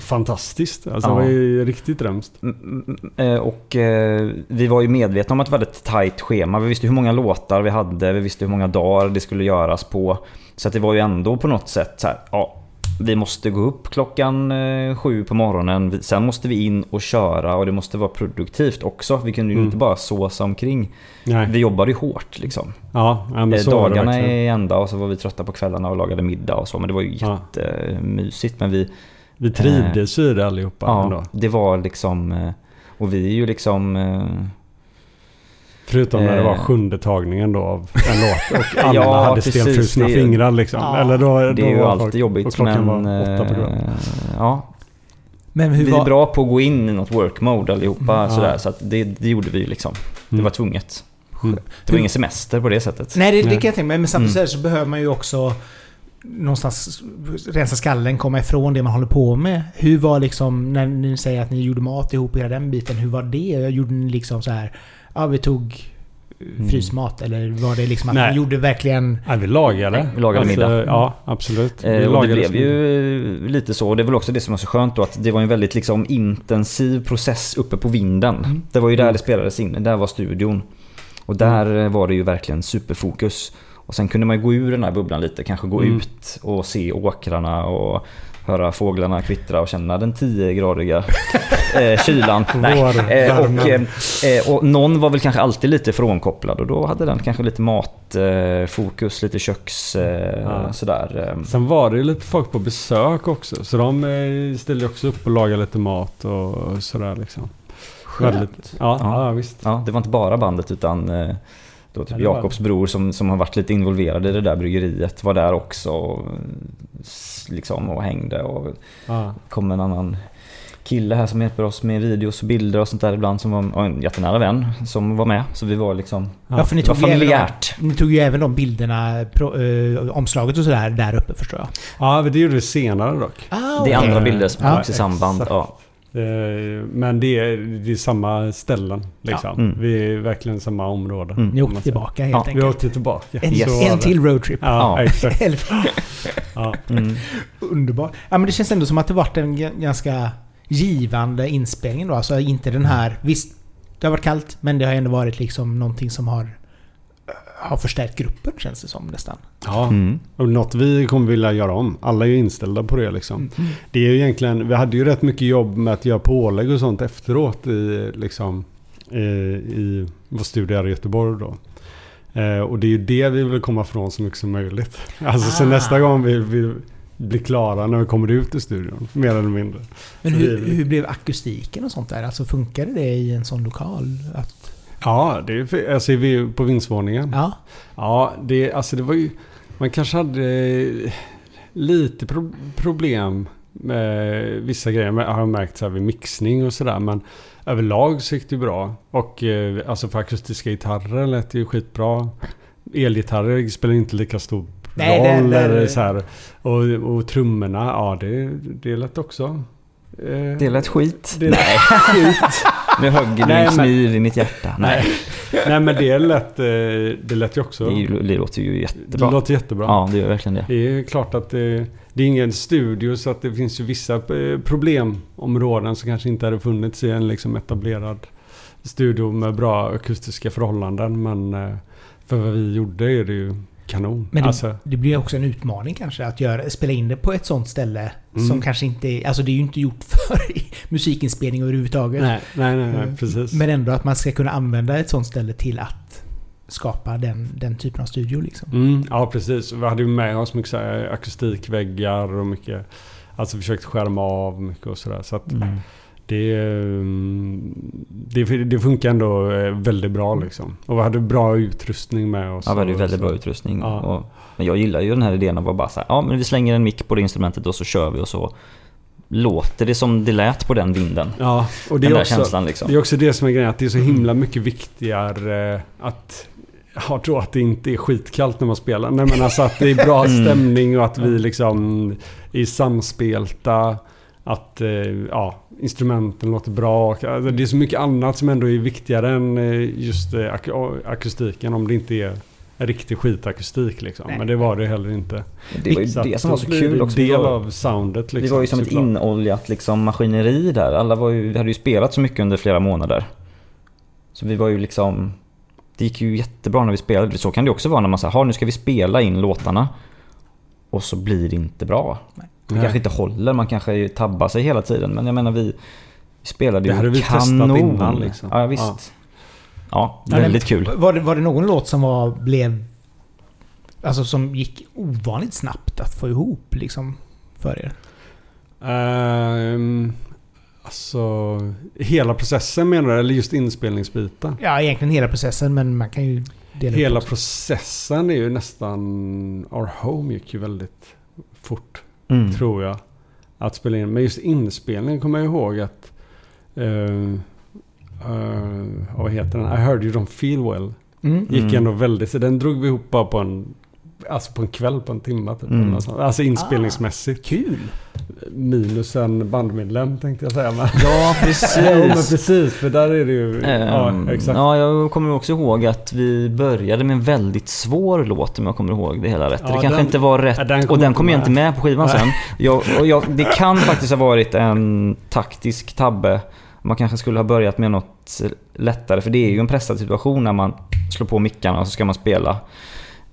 fantastiskt. Alltså Ja. det var ju riktigt drömskt. Mm, mm, eh, Och eh, vi var ju medvetna om att det var ett tajt schema. Vi visste hur många låtar vi hade, vi visste hur många dagar det skulle göras på. Så att det var ju ändå på något sätt så här, ja, vi måste gå upp klockan eh, sju på morgonen. Sen måste vi in och köra och det måste vara produktivt också. Vi kunde ju Mm. inte bara såsa omkring. Nej. Vi jobbade ju hårt liksom. Ja, ja Eh, Dagarna är ända och så var vi trötta på kvällarna och lagade middag och så. Men det var ju jättemysigt. Men vi, Vi trivdes ju i det allihopa ja, ändå. det var liksom... eh, Och vi är ju liksom... Förutom när det var Eh. sjunde tagningen då av en låt och alla Ja, hade stelfrusna är- fingrar liksom. Ja. Eller då, Det då är ju var alltid folk- jobbigt och klockan men... var åtta på kvällen. eh, ja, Men hur vi är var... bra på att gå in i något work mode allihopa Mm, sådär. ja. Så att det, det gjorde vi liksom. Det Mm. var tvunget. Mm. Det var ingen semester på det sättet. Nej, det, det kan jag tänka mig. Men samtidigt Mm. så behöver man ju också någonstans rensa skallen, komma ifrån det man håller på med. Hur var liksom, när ni säger att ni gjorde mat ihop, hela den biten, hur var det? Gjorde ni liksom så här, ja vi tog Mm. frysmat? Eller var det liksom att Nej. ni gjorde verkligen... Nej, vi lagade. Vi lagade middag. Ja, absolut. Vi Eh, och det blev som- ju eh, lite så. Och det är väl också det som var så skönt då att det var en väldigt liksom intensiv process uppe på vinden. Mm. Det var ju där Mm. det spelades in. Där var studion. Och där eh, var det ju verkligen superfokus. Och sen kunde man ju gå ur den här bubblan lite, kanske gå Mm. ut och se åkrarna och höra fåglarna kvittra och känna den 10-gradiga eh, kylan. Nej. Eh, och, eh, eh, och någon var väl kanske alltid lite frånkopplad och då hade den kanske lite matfokus, lite köks... Eh, Ja. sådär. eh. Sen var det ju lite folk på besök också. Så de eh, ställde också upp och lagade lite mat och sådär liksom. Väldigt, ja, Ja. ja. visst. Ja, det var inte bara bandet utan då Ja, typ var Jakobs bror som, som har varit lite involverad i det där bryggeriet var där också. Och, liksom, och hängde och Ja. kom en annan kille här som hjälper oss med videos och bilder och sånt där ibland som var en jättenära vän som var med. Så vi var liksom... Ja, för ni var tog, ju även de, familjärt. ni tog ju även de bilderna, pro, eh, omslaget och sådär, där uppe förstår jag. ja, men det gjorde vi senare dock. Ah, Det är andra bilder som Ja, togs i samband. exakt. Ja. Eh, Men det är, det är samma ställen liksom. Ja. Mm. Vi är verkligen samma område. Mm. Ni åkte tillbaka helt Ja, enkelt. Vi åkte tillbaka. En, Yes. En till roadtrip. Ja, Ja. exakt. Ja. Mm. Underbart. Ja men det känns ändå som att det varit en ganska givande inspelning då. Alltså inte den här... Visst, det har varit kallt men det har ändå varit liksom någonting som har... Har förstärkt gruppen känns det som nästan. ja. Mm. Och något vi kommer vilja göra om. Alla är ju inställda på det liksom. Det är ju egentligen, vi hade ju rätt mycket jobb med att göra pålägg och sånt efteråt i, liksom, i, i vår studio här i Göteborg då. Eh, och det är ju det vi vill komma från så mycket som möjligt. Alltså så Ah. nästa gång vi, vi blir klara när vi kommer ut ur studion, mer eller mindre. Men Så hur, hur blev akustiken och sånt där? Alltså funkade det i en sån lokal? Att, Ja, det är, alltså vi på vindsvåningen. ja. Ja, det, alltså det var ju... Man kanske hade eh, lite pro problem med vissa grejer. Jag har märkt så här vid mixning och sådär. Men överlag så gick det bra. Och eh, alltså för akustiska gitarrer lät det ju skitbra. Elgitarrer spelar inte lika stor Nej, det- roll. det- eller så här. Och, och trummorna, ja det, det lät också. eh, Det lät skit. Det lät skit. Nu högg du en men- kniv i mitt hjärta. Nej, Nej men det lät, eh, det lät ju också. det, ju- det låter ju Det jättebra. låter jättebra. Ja, det gör verkligen det. Det är klart att det, det är ingen studio så att det finns ju vissa eh, problemområden som kanske inte hade funnits i en liksom etablerad studio med bra akustiska förhållanden. Men eh, för vad vi gjorde är det ju kanon. Men det, alltså, det blir också en utmaning kanske att göra, spela in det på ett sånt ställe Mm. som kanske inte. Alltså det är ju inte gjort för musikinspelning överhuvudtaget. nej, nej, nej, nej, Mm. precis. Men ändå att man ska kunna använda ett sånt ställe till att skapa den, den typen av studio liksom. Mm, ja, precis. Vi hade ju med oss mycket så här akustikväggar och mycket... Alltså försökt skärma av mycket och sådär. Så att Mm. Det, mm, det, det funkar ändå eh, väldigt bra liksom. Och vi hade bra utrustning med oss. Ja, vi hade ju väldigt så. bra utrustning. Ja. Och, men jag gillar ju den här idén av att bara säga, ja men vi slänger en mick på det instrumentet och så kör vi och så låter det som det lät på den vinden. Ja, och det är, också, känslan liksom. det är också det som är grejen. Att det är så himla mycket viktigare att... Jag tror att det inte är skitkallt när man spelar. Nej men alltså att det är bra Mm. stämning och att vi liksom är samspelta. Att eh, ja, instrumenten låter bra. Alltså, det är så mycket annat som ändå är viktigare än eh, just eh, ak akustiken. Om det inte är en riktig skitakustik liksom. Nej. Men det var det heller inte. Det var ju att det som var så kul det också. Del var, av soundet liksom. vi var ju som ett såklart. inoljat liksom, maskineri där. Alla var ju, vi hade ju spelat så mycket under flera månader. Så vi var ju liksom... Det gick ju jättebra när vi spelade. Så kan det också vara när man säger, "Ha, nu ska vi spela in låtarna. Och så blir det inte bra. Nej. Det Nej. kanske inte håller, man kanske tabbar sig hela tiden. Men jag menar vi, spelade Det ju hade vi testat kanon. innan, liksom. Ja visst. Ja. Ja, Ja, väldigt kul. Var det, var det någon låt som var, blev... Alltså som gick ovanligt snabbt att få ihop liksom för er? Ehm, alltså, hela processen menar du? Eller just inspelningsbiten? Ja, egentligen hela processen men man kan ju dela Hela processen är ju nästan... Our Home gick ju väldigt fort, Mm. tror jag. Att spela in. Men just inspelningen kommer jag ihåg att... Uh, vad heter den? I heard you don't feel well. Mm. Gick Mm. ändå väldigt... Så den drog vi ihop bara på en... Alltså på en kväll, på en timme typ. Mm. Alltså inspelningsmässigt. Kul! Minus en bandmedlem tänkte jag säga. Men Ja, Jo men precis. precis, för där är det ju... ja, Ehm, exakt. ja, jag kommer också ihåg att vi började med en väldigt svår låt om jag kommer ihåg det hela rätt. Ja, det kanske den- inte var rätt. ja, den och den kom jag med. inte med på skivan Nej. sen. Jag, och jag, det kan faktiskt ha varit en taktisk tabbe. Man kanske skulle ha börjat med något lättare. För det är ju en pressad situation när man slår på mickarna och så ska man spela.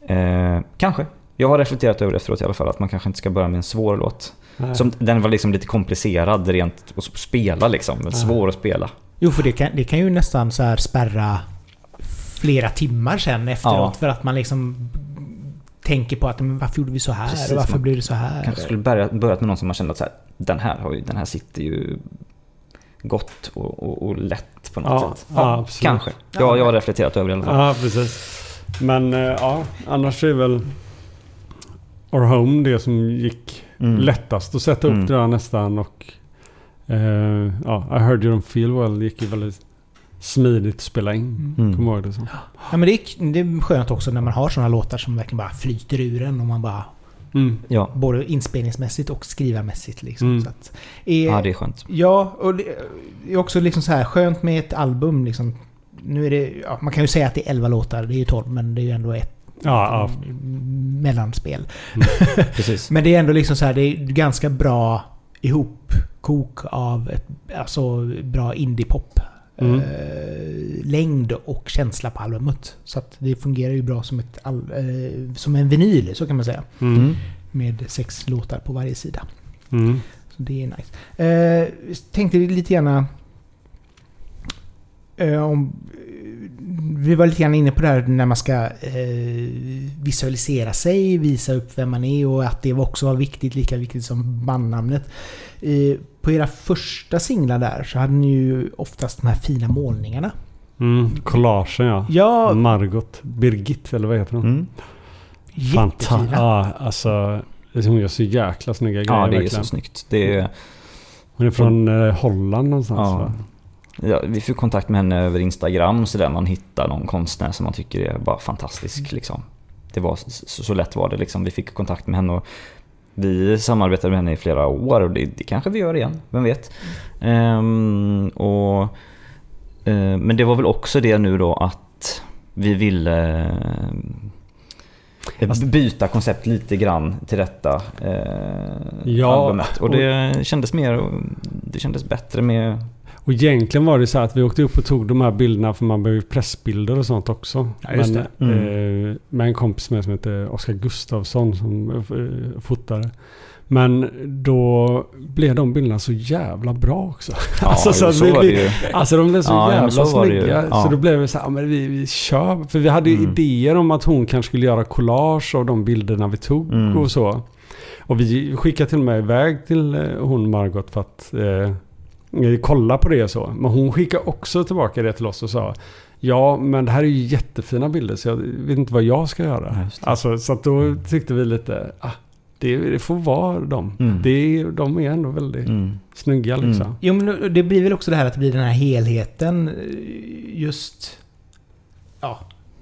Eh, kanske. Jag har reflekterat över det efteråt i alla fall, att man kanske inte ska börja med en svår låt. Nej. Som, den var liksom lite komplicerad rent att spela liksom, men svår att spela. Jo, för det kan, det kan ju nästan så här spärra flera timmar sen efteråt. Ja. För att man liksom tänker på att men varför gjorde vi så här? Precis, och varför man blev det så här? Kanske skulle börja, börjat med någon som man kände att så här, den, här har ju, den här sitter ju gott och, och, och lätt på något Ja, sätt. ja, absolut. kanske. Ja, jag har reflekterat över det i alla fall. Ja, precis. Men eh, ja, annars är väl Our Home det som gick Mm. lättast att sätta upp Mm. det där nästan. Och eh, ja, I Heard You Don't Feel Well gick ju väldigt smidigt att spela in. Mm. Kommer ihåg det så. Ja, men det är, det är skönt också när man har sådana låtar som verkligen bara flyter ur en och man bara... Mm. Ja. Både inspelningsmässigt och skrivarmässigt liksom. Mm. Så att, eh, ja, det är skönt. Ja, och det är också liksom så här skönt med ett album liksom. Nu är det... Ja, man kan ju säga att det är 11 låtar, det är ju 12 men det är ju ändå ett Ja, ja. mellanspel. Precis. Men det är ändå liksom så här, det är ganska bra ihopkok av ett, alltså bra indiepop. Mm. Eh, längd och känsla på albumet. Så att det fungerar ju bra som, ett eh, som en vinyl, så kan man säga. Mm. Mm. Med sex låtar på varje sida. Mm. Så det är nice. Eh, tänkte lite gärna... Eh, om, vi var lite grann inne på det här när man ska eh, visualisera sig, visa upp vem man är och att det också var viktigt, lika viktigt som bandnamnet. Eh, på era första singlar där så hade ni ju oftast de här fina målningarna. Mm. Collagen ja. Ja, Margot Birgit eller vad heter hon? Mm. jättefina. Ja, alltså. Hon gör så jäkla snygga grejer Ja, det är verkligen. så snyggt. Det är, Hon är från eh, Holland någonstans Ja. va? Ja, vi fick kontakt med henne över Instagram så där man hittar någon konstnär som man tycker är bara fantastisk. Liksom. Det var så, så lätt var det liksom. Vi fick kontakt med henne och vi samarbetade med henne i flera år och det, det kanske vi gör igen, vem vet. Ehm, och, eh, men det var väl också det nu då att vi ville eh, byta koncept lite grann till detta eh, Ja, albumet. Och det kändes mer, det kändes bättre med Och egentligen var det så att vi åkte upp och tog de här bilderna för man behöver pressbilder och sånt också. Ja, Men. Mm. eh, med en kompis med som heter Oskar Gustafsson som eh, fotade. Men då blev de bilderna så jävla bra också. Ja, Alltså, så så vi- var det ju. Alltså de blev så Ja, jävla så snygga. Ja. Så då blev vi så här, men vi, vi kör. För vi hade ju Mm. idéer om att hon kanske skulle göra collage av de bilderna vi tog Mm. och så. Och vi skickade till och med iväg till eh, hon Margot för att eh, kolla på det och så. Men hon skickade också tillbaka det till oss och sa Ja, men det här är ju jättefina bilder så jag vet inte vad jag ska göra. Alltså, så att då tyckte vi lite, ah, det, det får vara dem. Mm. Det, är- de är ändå väldigt Mm. snygga liksom. Mm. Jo men det blir väl också det här att det blir den här helheten. eh, Just... Ja.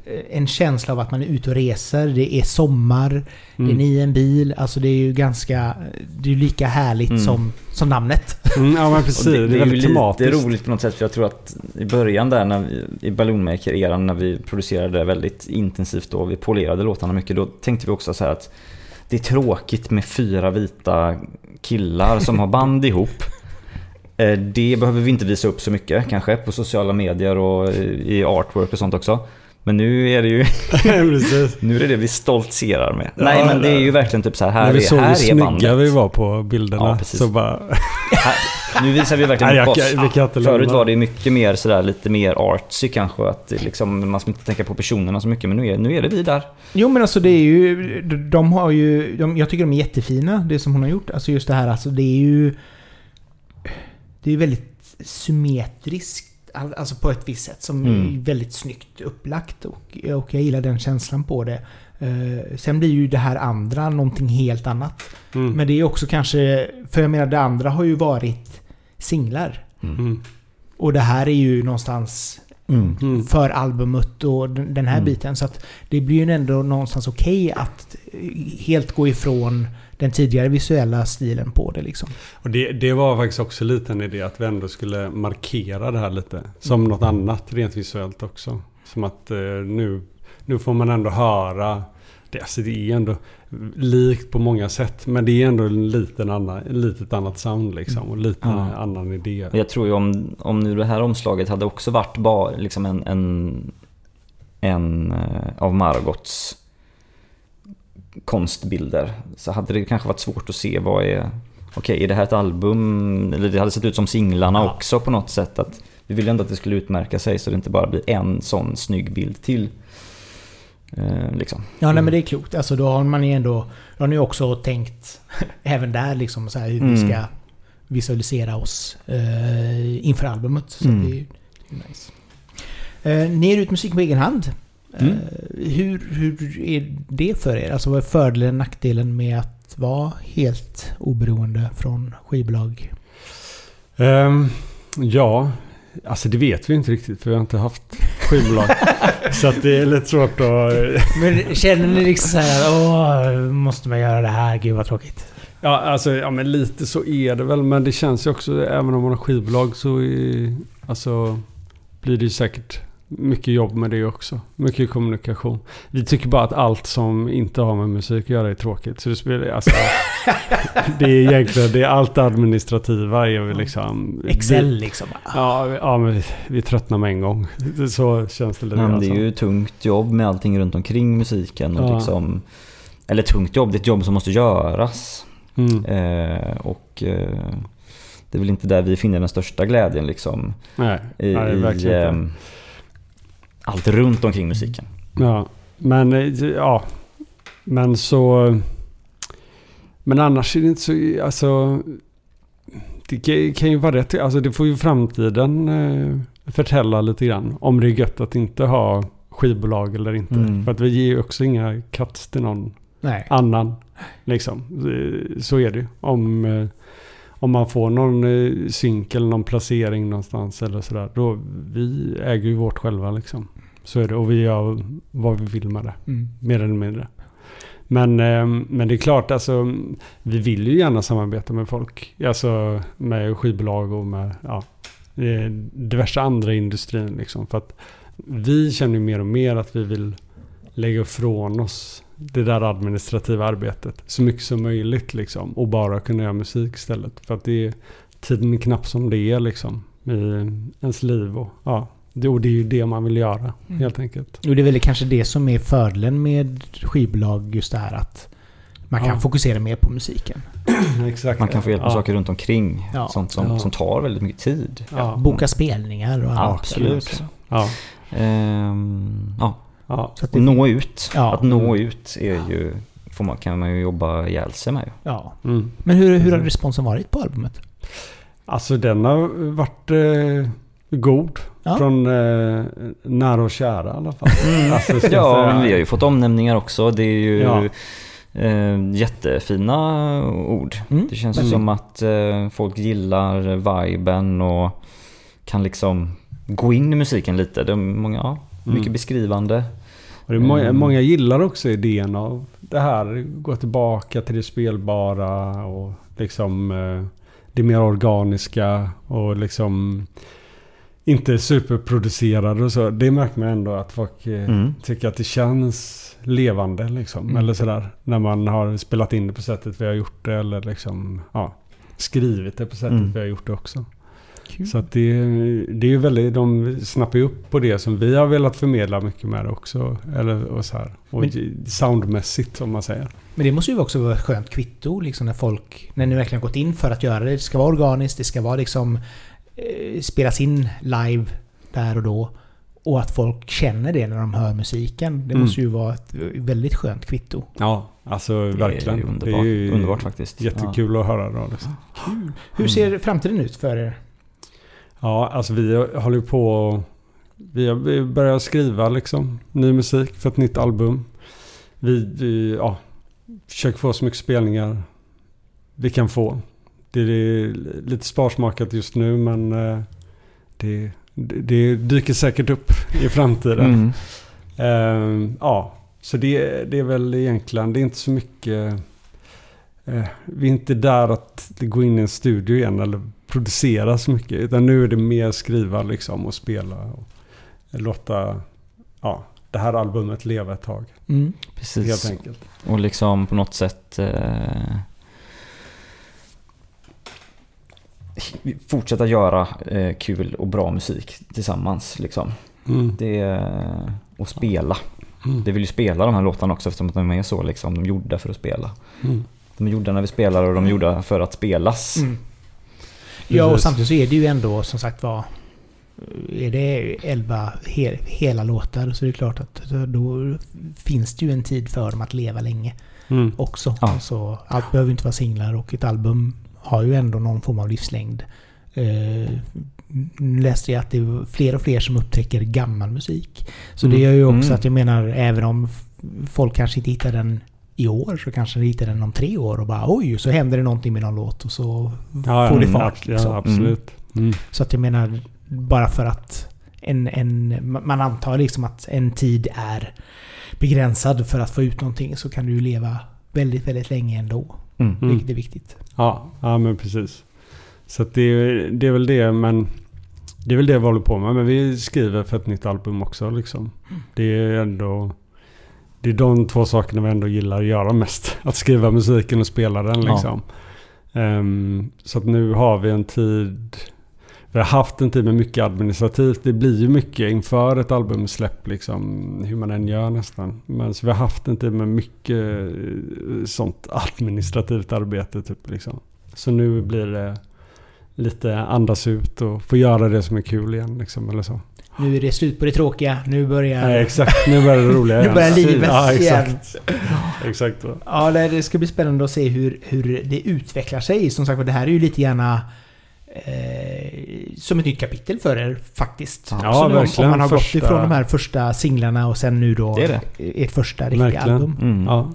Eh, En känsla av att man är ute och reser. Det är sommar. Det är Mm. ni i en bil. Alltså det är ju ganska... Det är ju lika härligt Mm. som, som namnet. Mm, ja men precis. Och Det, är ju väldigt lite tematiskt. roligt på något sätt för jag tror att i början där när vi, i Balloonmaker-eran när vi producerade väldigt intensivt och vi polerade låtarna mycket då tänkte vi också så här att det är tråkigt med fyra vita killar som har band ihop. Eh, Det behöver vi inte visa upp så mycket kanske på sociala medier och i artwork och sånt också. Men nu är det ju nu är det det vi stoltserar med. Ja, Nej men det är ju verkligen typ så här, här När vi är, såg hur här snygga bandet. vi var på bilderna Ja, precis. så bara... Här, nu visar vi verkligen Nej, jag upp oss. kan- vi kan inte Förut var det mycket mer sådär, lite mer artsy kanske. Att liksom, man ska inte tänka på personerna så mycket. Men nu är, nu är det vi där. Jo men alltså det är ju... De har ju... De, jag tycker de är jättefina, det som hon har gjort. Alltså just det här, alltså det är ju... Det är väldigt symmetriskt. All- Alltså på ett visst sätt. Som Mm. är väldigt snyggt upplagt. Och, och jag gillar den känslan på det. Eh, sen blir ju det här andra någonting helt annat. Mm. Men det är också kanske... För jag menar det andra har ju varit singlar. Mm. Och det här är ju någonstans Mm. för albumet och den här Mm. biten. Så att det blir ju ändå någonstans okej att eh, helt gå ifrån den tidigare visuella stilen på det liksom. Och det, det var faktiskt också lite en idé att vi ändå skulle markera det här lite. Som Mm. något annat rent visuellt också. Som att eh, nu, nu får man ändå höra. Det, alltså det är ändå likt på många sätt. Men det är ändå en liten annan, ett litet annat sound liksom. Och lite Ja. annan idé. Och Jag tror ju om, om nu det här omslaget hade också varit bara liksom en, en, en eh, av Margots konstbilder så hade det kanske varit svårt att se vad är... Okej, är det här ett album? Eller det hade sett ut som singlarna Ja. också på något sätt. Att vi vill ändå att det skulle utmärka sig så det inte bara blir en sån snygg bild till. Eh, liksom. Ja, nej men det är klokt. Alltså då har man ju ändå... Då har ni också tänkt även där liksom så här hur vi Mm. ska visualisera oss eh, inför albumet. Så Mm. det är ju nice. Eh, ni ger ut musik på egen hand. Mm. Eh, hur, hur är det för er? Alltså vad är fördelen och nackdelen med att vara helt oberoende från skivbolag? Ehm, ja, alltså det vet vi inte riktigt för vi har inte haft skivbolag. så att det är lite svårt att... Men känner ni liksom så här åh, måste man göra det här? Gud vad tråkigt. Ja, alltså, ja, men lite så är det väl. Men det känns ju också, även om man har skivbolag så är, alltså, blir det ju säkert mycket jobb med det också. Mycket kommunikation. Vi tycker bara att allt som inte har med musik att göra är tråkigt. Så det spelar alltså, Det är egentligen, det är allt det administrativa är vi liksom... Excel liksom. Ja, ja men vi, vi tröttnar med en gång. Så känns det lite Men det är som. ju tungt jobb med allting runt omkring musiken. Och Ja. liksom, eller tungt jobb, det är ett jobb som måste göras. Mm. Eh, och eh, det är väl inte där vi finner den största glädjen liksom. Nej, I, nej, i verkligen inte. Allt runt omkring musiken. Ja, men eh, ja. Men så... Men annars är det inte så... Alltså... Det kan- ju vara rätt. Alltså det får ju framtiden eh, förtälla lite grann. Om det är gött att inte ha skivbolag eller inte. Mm. För att vi ger ju också inga cuts till någon Nej. annan. Liksom. Så är det ju. Om, eh, om man får någon eh, synk eller någon placering någonstans eller sådär. Då, vi äger ju vårt själva liksom. Så är det. Och vi gör vad vi vill med det. Mm. Mer eller mindre. Men, eh, men det är klart, alltså, vi vill ju gärna samarbeta med folk. Alltså med skivbolag och med ja, eh, diverse andra industrin. Liksom, för att vi känner ju mer och mer att vi vill lägga ifrån oss det där administrativa arbetet så mycket som möjligt. Liksom, och bara kunna göra musik istället. För att det är tiden är knapp som det är liksom, i ens liv. Och, ja, det, och det är ju det man vill göra Mm. helt enkelt. Och det är väl kanske det som är fördelen med skivbolag just det här att man kan Ja. fokusera mer på musiken. Exakt. Man kan få hjälp med Ja. saker runt omkring. Ja. Sånt som, Ja. som tar väldigt mycket tid. Ja. Boka spelningar och annat. Absolut. Ja. Ehm, ja. Ja. Så att det, nå ut. Ja. Att nå Mm. ut är ju, får man, kan man ju jobba ihjäl sig med. ja. Mm. Men hur, hur har responsen varit på albumet? Alltså den har varit eh, god. Ja. Från eh, nära och kära i alla fall. Alltså, ska jag Ja, säga. men vi har ju fått omnämningar också. Det är ju Ja. eh, jättefina ord. Mm. Det känns ju Väldigt. som att eh, folk gillar viben och kan liksom gå in i musiken lite. Det är många, ja, mycket Mm. beskrivande. Och det många, Mm. många gillar också idén av det här. Gå tillbaka till det spelbara och liksom eh, det mer organiska och liksom inte superproducerade och så. Det märker man ändå att folk eh, Mm. tycker att det känns levande liksom. Mm. Eller sådär. När man har spelat in det på sättet vi har gjort det eller liksom ja, skrivit det på sättet Mm. vi har gjort det också. Kul. Så att det, det är ju väldigt, de snappar ju upp på det som vi har velat förmedla mycket med det också. Eller och så här. Och Men- soundmässigt om man säger. Men det måste ju också vara ett skönt kvitto liksom när folk, när ni verkligen gått in för att göra det. Det ska vara organiskt, det ska vara liksom eh, spelas in live där och då. Och att folk känner det när de hör musiken. Det Mm. måste ju vara ett väldigt skönt kvitto. Ja, alltså Det verkligen. är ju underbart, det är ju underbart faktiskt. Jättekul att höra då. Liksom. Hur ser framtiden ut för er? Ja, alltså vi håller på vi börjar skriva liksom ny musik för ett nytt album. Vi, vi ja, försöker få så mycket spelningar vi kan få. Det är lite sparsmakat just nu men eh, det, det, det dyker säkert upp i framtiden. Mm. Ehm, ja, så det, det är väl egentligen, det är inte så mycket... eh, vi är inte där att det går in i en studio igen eller producera så mycket. Utan nu är det mer skriva liksom och spela och låta ja, det här albumet leva ett tag. Mm. Precis. Helt enkelt. Och liksom på något sätt eh, fortsätta göra eh, kul och bra musik tillsammans. Liksom. Mm. Det, och spela. Mm. Vi vill ju spela de här låtarna också eftersom att de är så liksom, de är gjorda för att spela. Mm. De är gjorda när vi spelar och de är gjorda för att spelas. Mm. Ja, och samtidigt så är det ju ändå som sagt var... Är det 11 he hela låtar så är det klart att då finns det ju en tid för dem att leva länge Mm. också. Ja. Alltså, allt behöver inte vara singlar och ett album har ju ändå någon form av livslängd. Eh, nu läste jag att det är fler och fler som upptäcker gammal musik. Så Mm. det gör ju också Mm. att jag menar, även om folk kanske inte hittar den i år så kanske de hittar den om tre år och bara oj, så händer det någonting med någon låt och så Ja, får det ja, fart. Liksom. Ja, absolut. Mm. Så att jag menar, bara för att en, en, man antar liksom att en tid är begränsad för att få ut någonting så kan du ju leva väldigt, väldigt länge ändå. Mm. Mm. Vilket är viktigt. Ja, ja men precis. Så att det, är- det är väl det, men det är väl det vi håller på med. Men vi skriver för ett nytt album också liksom. Det är ändå... Det är de två sakerna vi ändå gillar att göra mest. Att skriva musiken och spela den Ja. liksom. Ehm, så att nu har vi en tid... Vi har haft en tid med mycket administrativt. Det blir ju mycket inför ett albumsläpp liksom. Hur man än gör nästan. Men så vi har haft en tid med mycket eh, sånt administrativt arbete typ liksom. Så nu blir det lite andas ut och få göra det som är kul igen liksom. Eller så. Nu är det slut på det tråkiga. Nu börjar... Nej, exakt. Nu börjar det roliga Nu börjar livet ja, igen. exakt. så. Ja, det det ska bli spännande att se hur, hur det utvecklar sig. Som sagt det här är ju lite gärna eh, som ett nytt kapitel för er faktiskt. Ja, Så nu om- verkligen. Om man har Första- gått ifrån de här första singlarna och sen nu då Det är det. ert första riktiga Verkligen. album. Mm. Ja,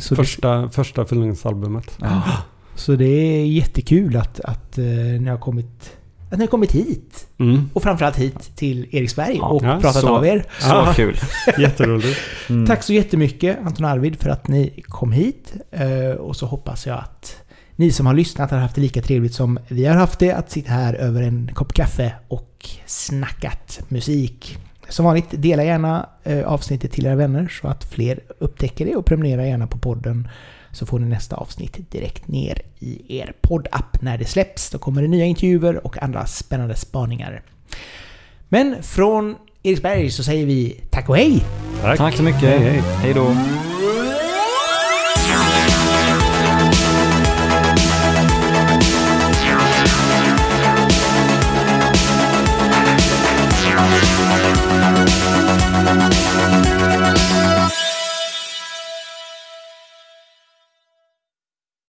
Så, det, första, första förlängningsalbumet. Ja. så det är jättekul att, att eh, ni har kommit att ni har kommit hit. Mm. Och framförallt hit till Eriksberg Ja, och ja, pratat så- av er. Så Ja. kul. Jätteroligt. Mm. Tack så jättemycket Anton och Arvid för att ni kom hit. Eh, Och så hoppas jag att ni som har lyssnat har haft det lika trevligt som vi har haft det. Att sitta här över en kopp kaffe och snackat musik. Som vanligt, dela gärna eh, avsnittet till era vänner så att fler upptäcker det och prenumerera gärna på podden. Så får ni nästa avsnitt direkt ner i er poddapp när det släpps. Då kommer det nya intervjuer och andra spännande spaningar. Men från Eriksberg så säger vi tack och hej! Tack. Tack så mycket. Hej, hej. hej då.